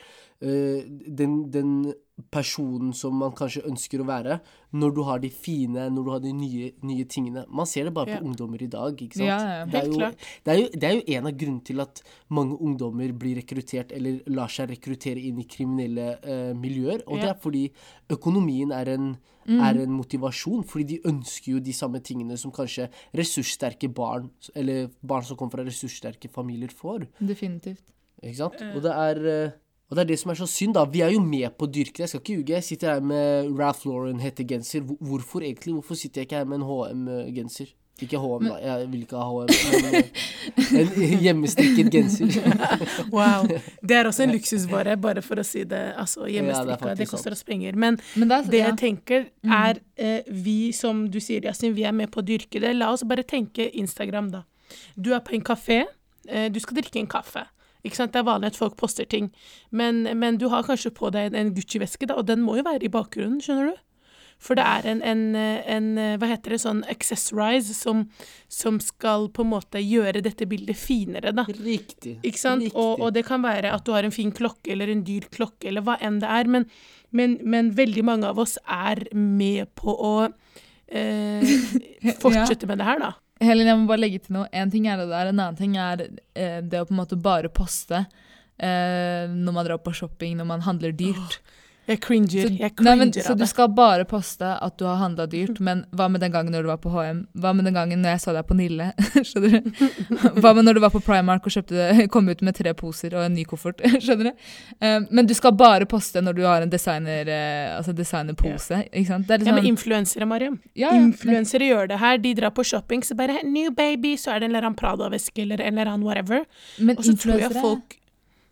den, den personen som man kanskje ønsker å være, når du har de fine, når du har de nye, nye tingene. Man ser det bare på Ja. ungdommer i dag, ikke sant? Ja, ja. Det er Helt jo, det er, jo, det er jo en av grunnene til at mange ungdommer blir rekruttert, eller lar seg rekruttere inn i kriminelle eh, miljøer. Og det er fordi økonomien er en, Mm. er en motivasjon. Fordi de ønsker jo de samme tingene som kanskje ressurssterke barn, eller barn som kommer fra ressurssterke familier, får. Definitivt. Ikke sant? Og det er eh, og det er det som er så synd, da. Vi er jo med på å dyrke det. Jeg skal ikke ljuge. Jeg sitter her med Ralph Lauren-hettegenser. genser, Hvorfor egentlig? Hvorfor sitter jeg ikke her med en HM-genser? Ikke HM, da. Jeg vil ikke ha HM. Men eh, en hjemmestrikket genser. Wow. Det er også en luksusvare, bare for å si det. Altså, Hjemmestrikka, ja, det koster oss penger. Men Men det er, det ja. jeg tenker, er eh, vi, som du sier, Yasin, vi er med på å dyrke det. La oss bare tenke Instagram, da. Du er på en kafé, eh, du skal drikke en kaffe. Ikke sant? Det er vanlig at folk poster ting, men, men du har kanskje på deg en, en Gucci-veske, da, og den må jo være i bakgrunnen, skjønner du? For det er en, en, en hva heter det, sånn accessorize som, som skal på en måte gjøre dette bildet finere, da. Riktig. Ikke sant? Riktig. Og, og det kan være at du har en fin klokke eller en dyr klokke, eller hva enn det er, men, men, men veldig mange av oss er med på å eh, fortsette med det her, da. Helen, jeg må bare legge til noe. En ting er det der, en annen ting er eh, det å på en måte bare poste eh, når man drar på shopping, når man handler dyrt. Jeg cringer. Så, Jeg nei, men, cringer så du skal bare poste at du har handla dyrt, men hva med den gangen når du var på HM? Hva med den gangen når jeg så deg på Nille? Skjønner du? Hva med når du var på Primark og kjøpte, kom ut med tre poser og en ny koffert? Skjønner du? Um, men du skal bare poste når du har en designer, eh, altså designerpose. Ikke sant? Det er liksom, Ja, men sånn- influensere, Mariam. Ja, ja, men- Influensere gjør det her. De drar på shopping, så bare 'New baby', så er det en eller annen Prada-veske eller en eller annen whatever. men Og så tror jeg folk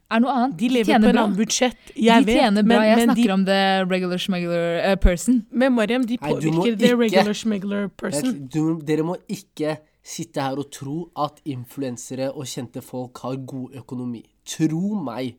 er noe annet. De lever tjener på en annen budsjett. Jeg de tjener vet, bra. men, jeg men snakker de, om the regular smuggler uh, person. Men Mariam, de påvirker the regular smuggler person. Du, dere må ikke sitte her og tro at influensere og kjente folk har god økonomi. Tro meg.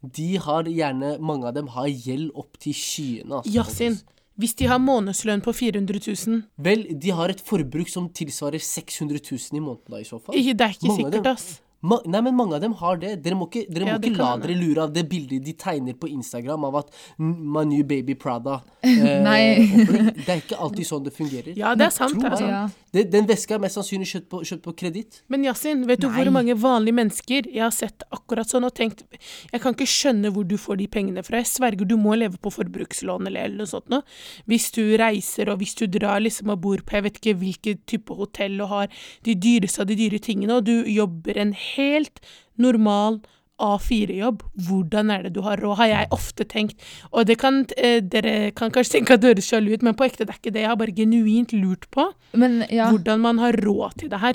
De har gjerne, mange av dem har gjeld opp til skyene. Altså, Yasin, hvis de har månedslønn på 400 000 Vel, de har et forbruk som tilsvarer 600 000 i måneden da, i så fall. Det er ikke Mange sikkert, ass. Ma nei, men mange av dem har det. Dere må ikke, dere må ikke la dere lure av det bildet de tegner på Instagram av at "Mm, my new baby Prada. Eh. Det er ikke alltid sånn det fungerer. Ja, det er sant. Det er sant. Ja. Det, den veska er mest sannsynlig kjøpt på, kjøpt på kreditt. Men Yasin, vet du Nei. hvor mange vanlige mennesker jeg har sett akkurat sånn og tenkt Jeg kan ikke skjønne hvor du får de pengene fra. Jeg sverger du må leve på forbrukslån eller, eller noe sånt noe. Hvis du reiser og hvis du drar liksom og bor på jeg vet ikke hvilken type hotell og har de dyreste av de dyre tingene, og du jobber en helt normal A4-jobb, hvordan er det du har råd, har jeg ofte tenkt. Og det kan, eh, dere kan kanskje tenke at det høres sjalu ut, men på ekte det er ikke det. Jeg har bare genuint lurt på Men, ja. hvordan man har råd til det her.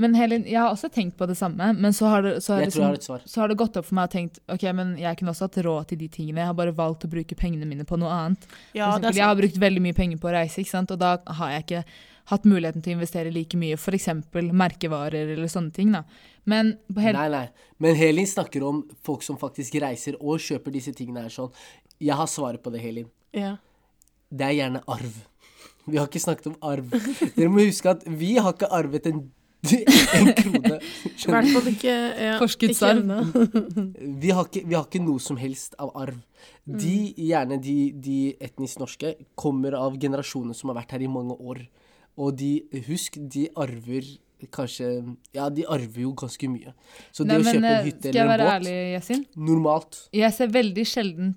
men Helen, jeg har også tenkt på det samme, men så har det, så har det, tror liksom, så har det gått opp for meg og tenkt ok, men jeg kunne også hatt råd til de tingene. Jeg har bare valgt å bruke pengene mine på noe annet. Ja, det eksempel, jeg har brukt veldig mye penger på å reise, ikke sant? og da har jeg ikke hatt muligheten til å investere like mye, f.eks. merkevarer eller sånne ting. da. Men Nei, nei. Men Helin snakker om folk som faktisk reiser og kjøper disse tingene her sånn. Jeg har svaret på det, Helin. Ja. Det er gjerne arv. Vi har ikke snakket om arv. Dere må huske at vi har ikke arvet en, en krone. I hvert fall ikke ja, Forskuddsarv. vi har, ikke, vi har ikke noe som helst av arv. De, gjerne de, de etnisk norske, kommer av generasjoner som har vært her i mange år. Og de, husk, de arver kanskje Ja, de arver jo ganske mye. Så det Nei, å men, kjøpe eller en hytte skal jeg eller en være båt ærlig, Yasin? Normalt. Jeg ser veldig sjelden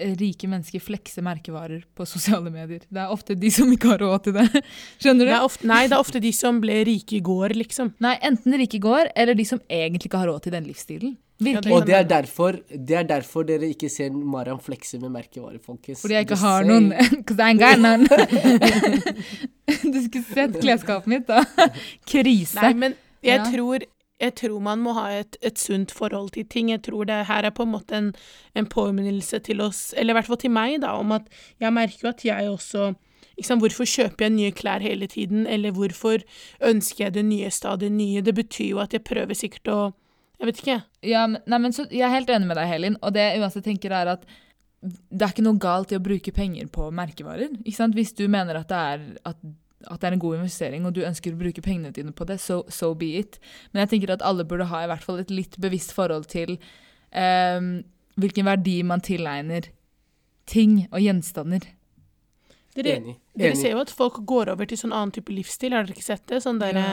eh, rike mennesker flekse merkevarer på sosiale medier. Det er ofte de som ikke har råd til det. Skjønner du? Det ofte, nei, det er ofte de som ble rike i går, liksom. Nei, enten rike i går, eller de som egentlig ikke har råd til den livsstilen. Virkelig. Og det er, derfor, det er derfor dere ikke ser Mariam flekse med merkevarer, folkens. Fordi jeg ikke har noen. Because I ain't got none. du skulle sett klesskapet mitt, da. Krise. Nei, men jeg, Ja. tror, jeg tror man må ha et, et sunt forhold til ting. Jeg tror det her er på en måte en, en påminnelse til oss, eller i hvert fall til meg, da, om at jeg merker jo at jeg også Liksom, Hvorfor kjøper jeg nye klær hele tiden, eller hvorfor ønsker jeg det nye stadig nye? Det betyr jo at jeg prøver sikkert å Jeg vet ikke. Ja, men, nei, men så, jeg er helt enig med deg, Helin. Og det jeg uansett tenker er at det er ikke noe galt i å bruke penger på merkevarer. Ikke sant? Hvis du mener at det er, at, at det er en god investering, og du ønsker å bruke pengene dine på det, so, so be it. Men jeg tenker at alle burde ha i hvert fall et litt bevisst forhold til ehm, hvilken verdi man tilegner ting og gjenstander. Dere, Enig. dere Enig. ser jo at folk går over til sånn annen type livsstil, har dere ikke sett det? Sånn der Ja.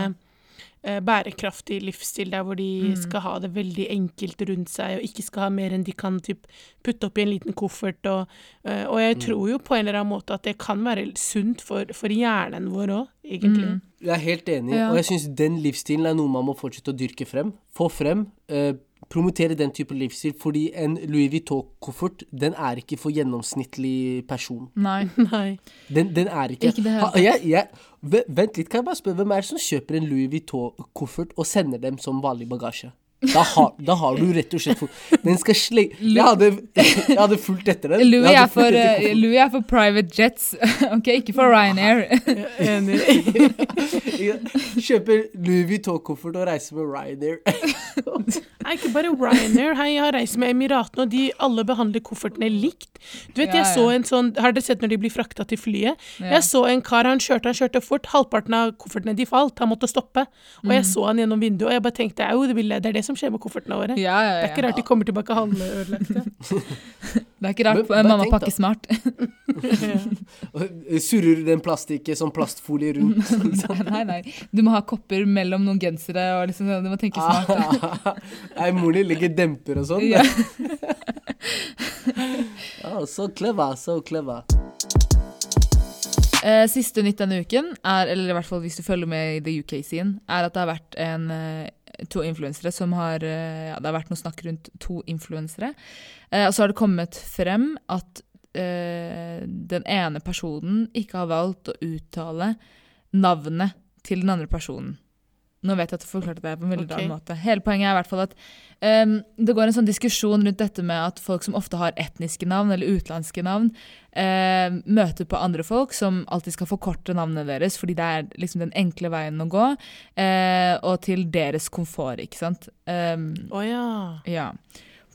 Eh, bærekraftig livsstil der hvor de Mm. skal ha det veldig enkelt rundt seg, og ikke skal ha mer enn de kan typ, putte opp i en liten koffert. Og, eh, og jeg Mm. tror jo på en eller annen måte at det kan være sunt for, for hjernen vår òg, egentlig. Mm. Jeg er helt enig, Ja. og jeg syns den livsstilen er noe man må fortsette å dyrke frem. Få frem. Eh, promotere den type livsstil, fordi en Louis Vuitton-koffert, den er ikke for gjennomsnittlig person. Nei. Nei. Den, den er ikke, Ikke ha, jeg, jeg, Vent litt, kan jeg bare spørre, hvem er det som kjøper en Louis Vuitton-koffert og sender dem som vanlig bagasje? Da har, da har du rett og slett Den skal slenge jeg hadde, jeg hadde fulgt etter den. Louis er, for, etter eh. Louis er for private jets, ok? Ikke for Ryanair. Enig. Kjøper Louis Vuitton-koffert og reiser med Ryanair. Nei, ikke bare Ryanair. Hei, jeg har reist med Emiratene, og de alle behandler koffertene likt. Du vet, jeg så en sånn Har dere sett når de blir frakta til flyet? Jeg så en kar, han kjørte, han kjørte fort. Halvparten av koffertene de falt. Han måtte stoppe. Og Mm. jeg så han gjennom vinduet, og jeg bare tenkte au, det er det som skjer med koffertene våre. Ja, ja, ja. Det er ikke rart de kommer tilbake halvødelagte. Det er ikke rart Men- mamma pakker smart. Og Surrer den plastikken som plastfolie rundt. nei, nei, nei. Du må ha kopper mellom noen gensere, og liksom, sånn, du må tenke smart. Nei, moren din legger demper og sånn. Ja. oh, så clever, så clever. Eh, siste nytt denne uken, er, eller i hvert fall hvis du følger med i the UK-scene, er at det har vært en, eh, to influensere som har eh, Ja, det har vært noe snakk rundt to influensere. Eh, og så har det kommet frem at eh, den ene personen ikke har valgt å uttale navnet til den andre personen. Nå vet jeg at du forklarte det på en veldig okay. rar måte. Hele poenget er i hvert fall at um, det går en sånn diskusjon rundt dette med at folk som ofte har etniske navn eller utenlandske navn, uh, møter på andre folk som alltid skal forkorte navnene deres, fordi det er liksom den enkle veien å gå, uh, og til deres komfort, ikke sant. Um, oh, ja. ja.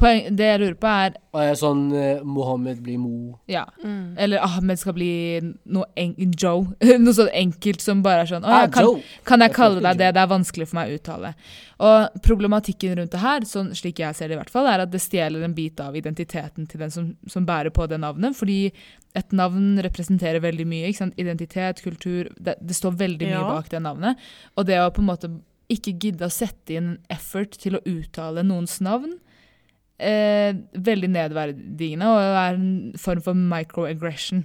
Poeng, det jeg lurer på er, Og jeg er sånn eh, Mohammed blir Mo. ja, Mm. eller Ahmed skal bli noe en Joe, noe sånn enkelt som bare er sånn, å, Ah, jeg kan, kan jeg Jeg kalle deg det? Det er vanskelig for meg å uttale. Og problematikken rundt det her, sånn slik jeg ser det i hvert fall, er at det stjeler en bit av identiteten til den som, som bærer på det navnet. Fordi et navn representerer veldig mye. ikke sant? Identitet, kultur. Det, det står veldig mye Ja. bak det navnet. Og det å på en måte ikke gidde å sette inn effort til å uttale noens navn, eh, veldig nedverdigende og er en form for microaggression.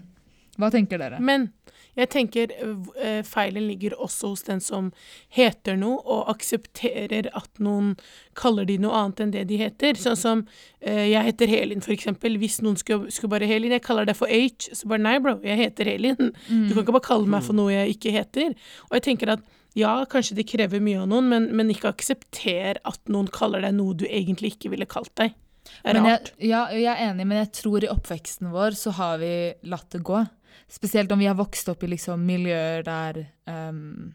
Hva tenker dere? Men jeg tenker eh, feilen ligger også hos den som heter noe, og aksepterer at noen kaller de noe annet enn det de heter. Sånn som eh, jeg heter Helin, for eksempel. Hvis noen skulle, skulle bare Helin, jeg kaller deg for H, så bare nei, bro, jeg heter Helin. Du kan ikke bare kalle meg for noe jeg ikke heter. Og jeg tenker at ja, kanskje det krever mye av noen, men, men ikke aksepter at noen kaller deg noe du egentlig ikke ville kalt deg. Men jeg, ja, jeg er enig, men jeg tror i oppveksten vår så har vi latt det gå. Spesielt om vi har vokst opp i liksom miljøer der um,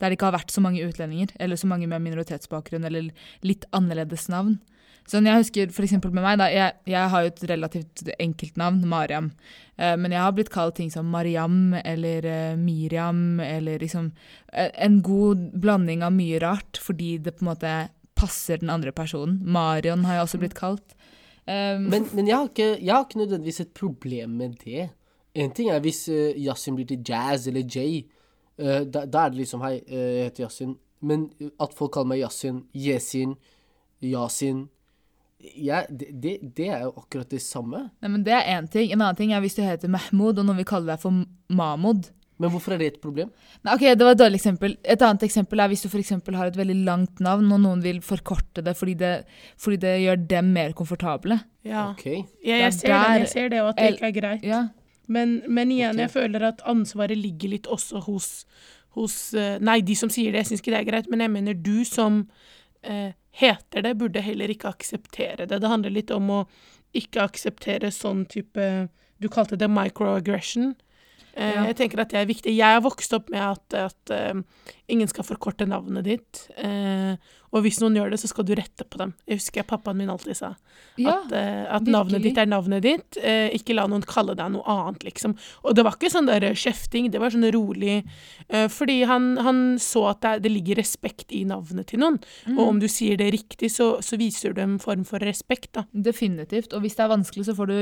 der det ikke har vært så mange utlendinger, eller så mange med minoritetsbakgrunn, eller litt annerledes navn. Sånn, jeg husker for med meg, da, jeg, jeg har jo et relativt enkelt navn, Mariam. Eh, men jeg har blitt kalt ting som Mariam eller eh, Miriam, eller liksom eh, En god blanding av mye rart, fordi det på en måte passer den andre personen. Marion har jeg også blitt kalt. Um, Men, men jeg, har ikke, jeg har ikke nødvendigvis et problem med det. En ting er hvis uh, Yasin blir til Jazz eller Jay. Uh, da, da er det liksom Hei, uh, jeg heter Yasin. Men at folk kaller meg Yasin, Yesin, Yasin ja, det, det, det er jo akkurat det samme. Nei, men Det er én ting. En annen ting er hvis du heter Mahmoud, og noen vil kalle deg for Mahmoud. Men hvorfor er det et problem? Nei, ok, Det var et dårlig eksempel. Et annet eksempel er hvis du for eksempel har et veldig langt navn, og noen vil forkorte det fordi det, fordi det gjør dem mer komfortable. Ja. okay. Ja, jeg ser der- det, jeg ser det, og at det ikke er greit. Ja. Men, men igjen, okay. jeg føler at ansvaret ligger litt også hos, hos eh, Nei, de som sier det, jeg syns ikke det er greit, men jeg mener du som eh, heter det, burde heller ikke akseptere det. Det handler litt om å ikke akseptere sånn type Du kalte det microaggression. Eh, Ja. Jeg tenker at det er viktig. Jeg har vokst opp med at, at eh, ingen skal forkorte navnet ditt. Eh, og hvis noen gjør det, så skal du rette på dem. Jeg husker pappaen min alltid sa. ja. At, eh, at navnet ditt er navnet ditt. Eh, ikke la noen kalle deg noe annet, liksom. Og det var ikke sånn der eh, kjefting, det var sånn rolig. Eh, fordi han, han så at det, det ligger respekt i navnet til noen. Mm. Og om du sier det riktig, så, så viser du en form for respekt, da. Definitivt. Og hvis det er vanskelig, så får du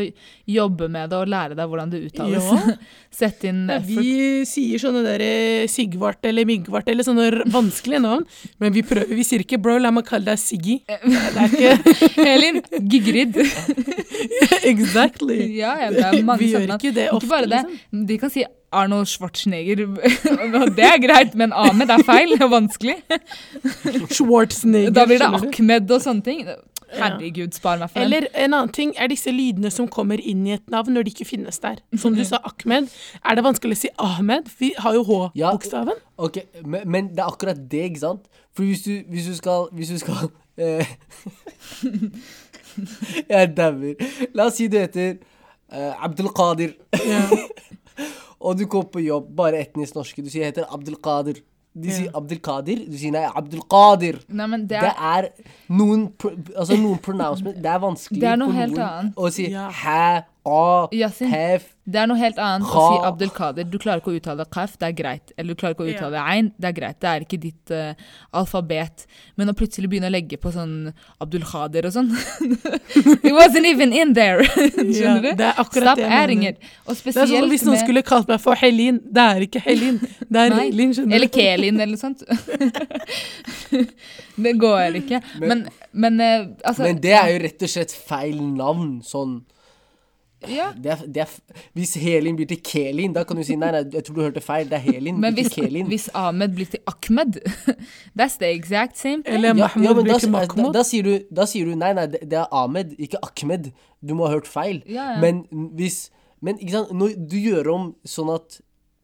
jobbe med det og lære deg hvordan det uttales. Ja. Sett inn Ja, vi sier sånne der eh, Sigvart eller Mygvart eller sånne vanskelige navn, men vi prøver. Vi sier ikke 'bro, la meg kalle deg Siggy'. Det er ikke Elin Gigrid. Exactly. ja, ja, det er mange Vi gjør ikke det ofte, Ikke bare det. liksom. De kan si Arnold Schwarzenegger. det er greit, men Ahmed er feil og vanskelig. Schwarzenegger. Da blir det? Ahmed og sånne ting. Herregud, spar meg for den. Eller en annen ting er disse lydene som kommer inn i et navn når de ikke finnes der. Som du sa, Ahmed. Er det vanskelig å si Ahmed? Vi har jo H-bokstaven. Ja, Ok, men, men det er akkurat det, ikke sant? For hvis du, hvis du skal Hvis du skal eh, Jeg dauer. La oss si du heter uh, Abdelkader, Ja. og du går på jobb, bare etnisk norske. Du sier jeg heter Abdelkader. De sier Ja. Abdelkader, du sier nei, Abdelkader. Nei, men det Det er, er noen Altså noen pronouncement Det er vanskelig Det er noe for helt annet. å si Ja. hæ, a, Yasin. hef det er noe helt annet å Kha. si Abdelkader. Du klarer ikke å uttale kaf, det er greit. Eller du klarer ikke å Ja. uttale ein, det er greit. Det er ikke ditt uh, alfabet. Men å plutselig begynne å legge på sånn Abdelkader og sånn It wasn't even in there! Ja, Skjønner du? det æringer. akkurat Stop det. Og er sånn spesielt Hvis noen med skulle kalt meg for Helin, det er ikke Helin. Det er Helin, skjønner du. Eller. Kelin eller noe sånt. det går ikke. Men, men, eh, altså Men det er jo rett og slett feil navn. Sånn ja. det er, det er, Hvis Helin blir til Kelin, da kan du si nei, nei, jeg tror du hørte feil. Det er Helin, Men hvis, ikke Kelin. hvis Ahmed blir til Ahmed That's the exact same thing. Eller Mahmoud ja, ja, blir da, til da, Mahmoud. da, sier du, da sier du nei, nei, det, det er Ahmed, ikke Ahmed. Du må ha hørt feil. Ja, ja. Men hvis Men ikke sant, når du gjør om sånn at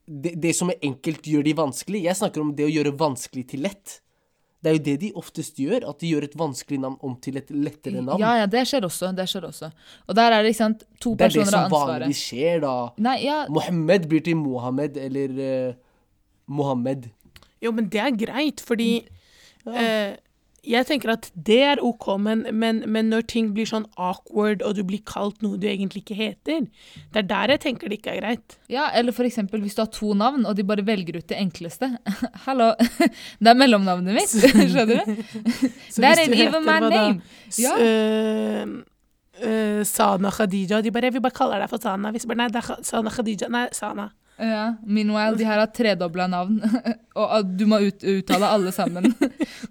det, det som er enkelt, gjør de vanskelig Jeg snakker om det å gjøre vanskelig til lett. Det er jo det de oftest gjør, at de gjør et vanskelig navn om til et lettere navn. Ja, ja, det skjer også. Det skjer også. Og der er det ikke sant, to det er det som vanlig vanligvis skjer, da. Nei, ja, Mohammed blir til Mohammed eller uh, Mohammed. Jo, men det er greit, fordi eh, jeg tenker at det er OK, men, men, men når ting blir sånn awkward, og du blir kalt noe du egentlig ikke heter, det er der jeg tenker det ikke er greit. ja, eller eksempel hvis du har to navn, og de bare velger ut det enkleste. Hallo, det er mellomnavnet mitt, skjønner du? det er en even my name. Ja. Uh, uh, Sana Khadija. De bare vil bare kalle deg for Sana'. Hvis bare, Nei, det er Sana Khadija. Nei, Sana. Ja, meanwhile, de her har tredobla navn, og du må ut, uttale alle sammen.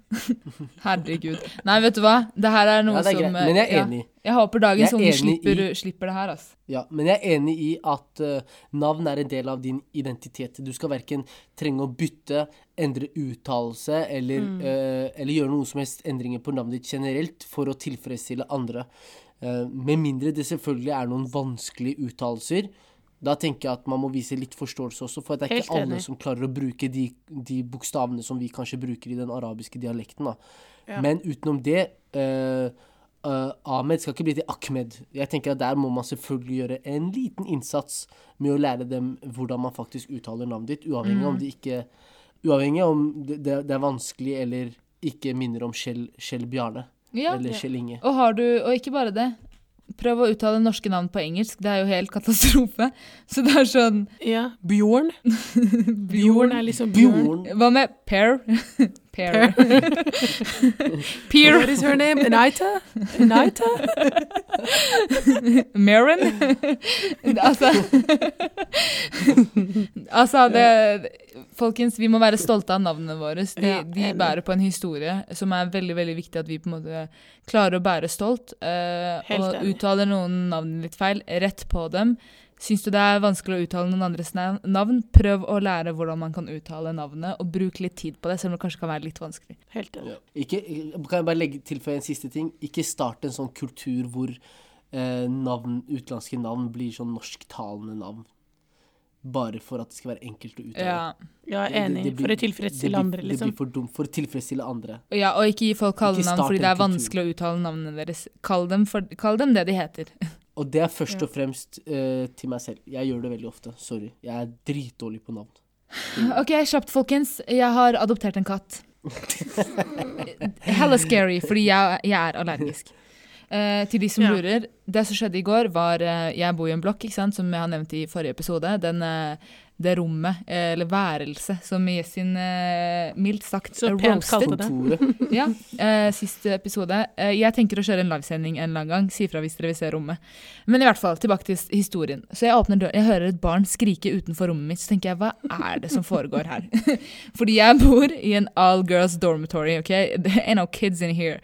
Herregud. Nei, vet du hva? Det her er noe Ja, det er som greit, men jeg er ja. enig. Jeg håper dagens unge slipper, i- slipper det her, altså. Ja, men jeg er enig i at uh, navn er en del av din identitet. Du skal verken trenge å bytte, endre uttalelse eller, eh, eller gjøre noe som helst endringer på navnet ditt generelt for å tilfredsstille andre. Uh, med mindre det selvfølgelig er noen vanskelige uttalelser. Da tenker jeg at man må vise litt forståelse også, for det er Helt ikke alle enig. som klarer å bruke de, de bokstavene som vi kanskje bruker i den arabiske dialekten. Ja. Men utenom det eh, Uh, Ahmed skal ikke bli til Ahmed. Jeg tenker at Der må man selvfølgelig gjøre en liten innsats med å lære dem hvordan man faktisk uttaler navnet ditt, uavhengig om det ikke Uavhengig om det, det, er vanskelig eller ikke minner om Kjell, Kjell Bjarne Ja. eller Kjell Inge. Og har du, og ikke bare det. Prøv å uttale norske navn på engelsk. Det er jo helt katastrofe. Så det er sånn Ja. Bjorn. Bjorn er liksom Bjorn. Hva med Pear? Pear. What is her name? Anita? Anita? Marin? altså Altså, det Folkens, vi må være stolte av navnene våre. De, de bærer på en historie som er veldig veldig viktig at vi på en måte klarer å bære stolt. Uh, og uttaler noen navn litt feil, rett på dem. Syns du det er vanskelig å uttale noen andres navn, prøv å lære hvordan man kan uttale navnet, og bruk litt tid på det, selv om det kanskje kan være litt vanskelig. Helt enig. Ja. Ikke, kan jeg bare legge tilføye en siste ting? Ikke start en sånn kultur hvor eh, navn, utenlandske navn blir sånn norsktalende navn. Bare for at det skal være enkelt å uttale. Ja. Ja, jeg er enig. det blir- For å Det tilfredsstille blir, andre, det liksom. blir for dumt for å tilfredsstille andre. ja, og ikke gi folk kallenavn fordi det er kultur. vanskelig å uttale navnene deres. Kall dem, for, kall dem det de heter. Og det er først Ja. og fremst uh, til meg selv. Jeg gjør det veldig ofte. Sorry. Jeg er dritdårlig på navn. Ok, kjapt, folkens. Jeg har adoptert en katt. Hella scary, fordi jeg, jeg er allergisk. Uh, til de som Ja. lurer, det som skjedde i går, var uh, Jeg bor i en blokk, ikke sant, som jeg har nevnt i forrige episode. Den, eh, det rommet, eh, eller værelset, som Yesin eh, mildt sagt Så pent roasted. kalte det. Ja, eh, siste episode. Jeg tenker å kjøre en livesending en eller annen gang. Si fra hvis dere vil se rommet. Men i hvert fall, tilbake til historien. Så jeg åpner døren, jeg hører et barn skrike utenfor rommet mitt. Så tenker jeg, hva er det som foregår her? Fordi jeg bor i en all girls dormitory, ok? There ain't no kids in here.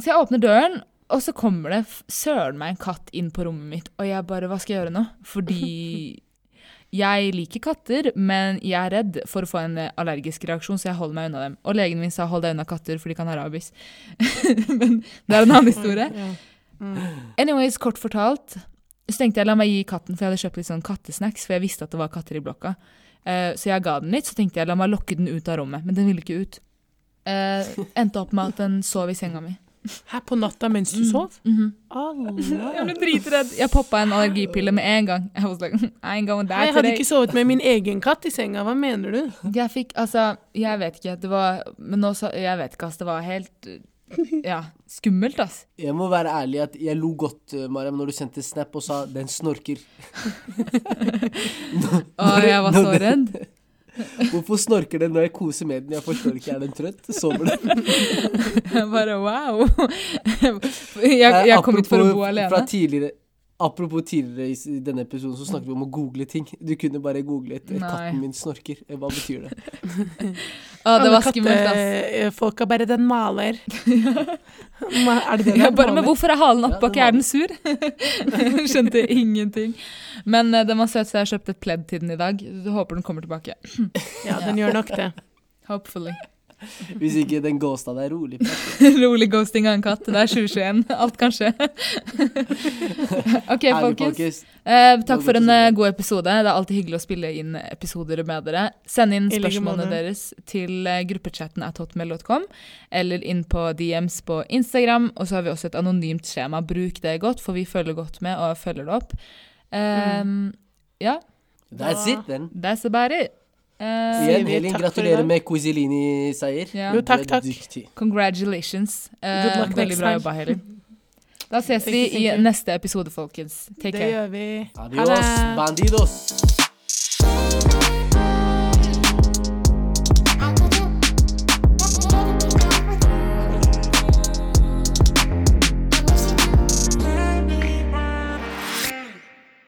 Så jeg åpner døren, og så kommer det søren meg en katt inn på rommet mitt. Og jeg bare, hva skal jeg gjøre nå? Fordi jeg liker katter, men jeg er redd for å få en eh, allergisk reaksjon, så jeg holder meg unna dem. Og legen min sa hold deg unna katter, for de kan ha rabies. men det er en annen historie. Mm. Anyways, kort fortalt, så tenkte jeg la meg gi katten, for jeg hadde kjøpt litt sånn kattesnacks, for jeg visste at det var katter i blokka. Uh, så jeg ga den litt, så tenkte jeg la meg lokke den ut av rommet, men den ville ikke ut. Uh, endte opp med at den sov i senga mi. Her på natta mens du sov? Mhm. Jeg Allah. ble dritredd. Jeg poppa en allergipille med en gang. Jeg was like, Jeg hadde today. ikke sovet med min egen katt i senga. Hva mener du? Jeg fikk, altså, jeg vet ikke, det var, men nå sa, jeg vet ikke, ass, det var helt, ja, skummelt, ass. Jeg må være ærlig at jeg lo godt, eh, Mariam, når du sendte snap og sa 'den snorker'. Å, jeg var så redd. Hvorfor snorker den når jeg koser med den? Jeg forstår ikke. Er den trøtt? Sover den? Jeg bare, wow. Jeg, jeg kom hit for å bo alene. Fra tidligere, apropos tidligere i denne episoden så snakket vi om å google ting. Du kunne bare googlet eh, 'katten min snorker'. Eh, Hva betyr det? Å, det var skummelt, ass. kattefolka bare 'den maler'. Er det det ja, bare, men hvorfor er halen Ja, den ikke er den sur? Skjønte ingenting. Men uh, den var søt, så jeg har kjøpt et pledd til den i dag. Håper den kommer tilbake. Ja, den gjør nok det. Hopefully. Hvis ikke den ghosta deg rolig. Rolig ghosting av en katt. Det er 2021. Alt kan skje. OK, folkens. Eh, takk for en eh, god episode. Det er alltid hyggelig å spille inn episoder med dere. Send inn spørsmålene deres til eh, gruppechatten at hotmail.com, eller inn på DMs på Instagram. Og så har vi også et anonymt skjema. Bruk det godt, for vi følger godt med og følger det opp. Um, Ja, That's it, then. that's about it. Eh, Sier Igjen, Helin, gratulerer med Quizelini-seier. Ja. Jo, takk, takk. congratulations. Uh, luck veldig bra jobba, Helin. Da ses vi i neste episode, folkens. Take Det care. gjør vi. Adios, det. bandidos!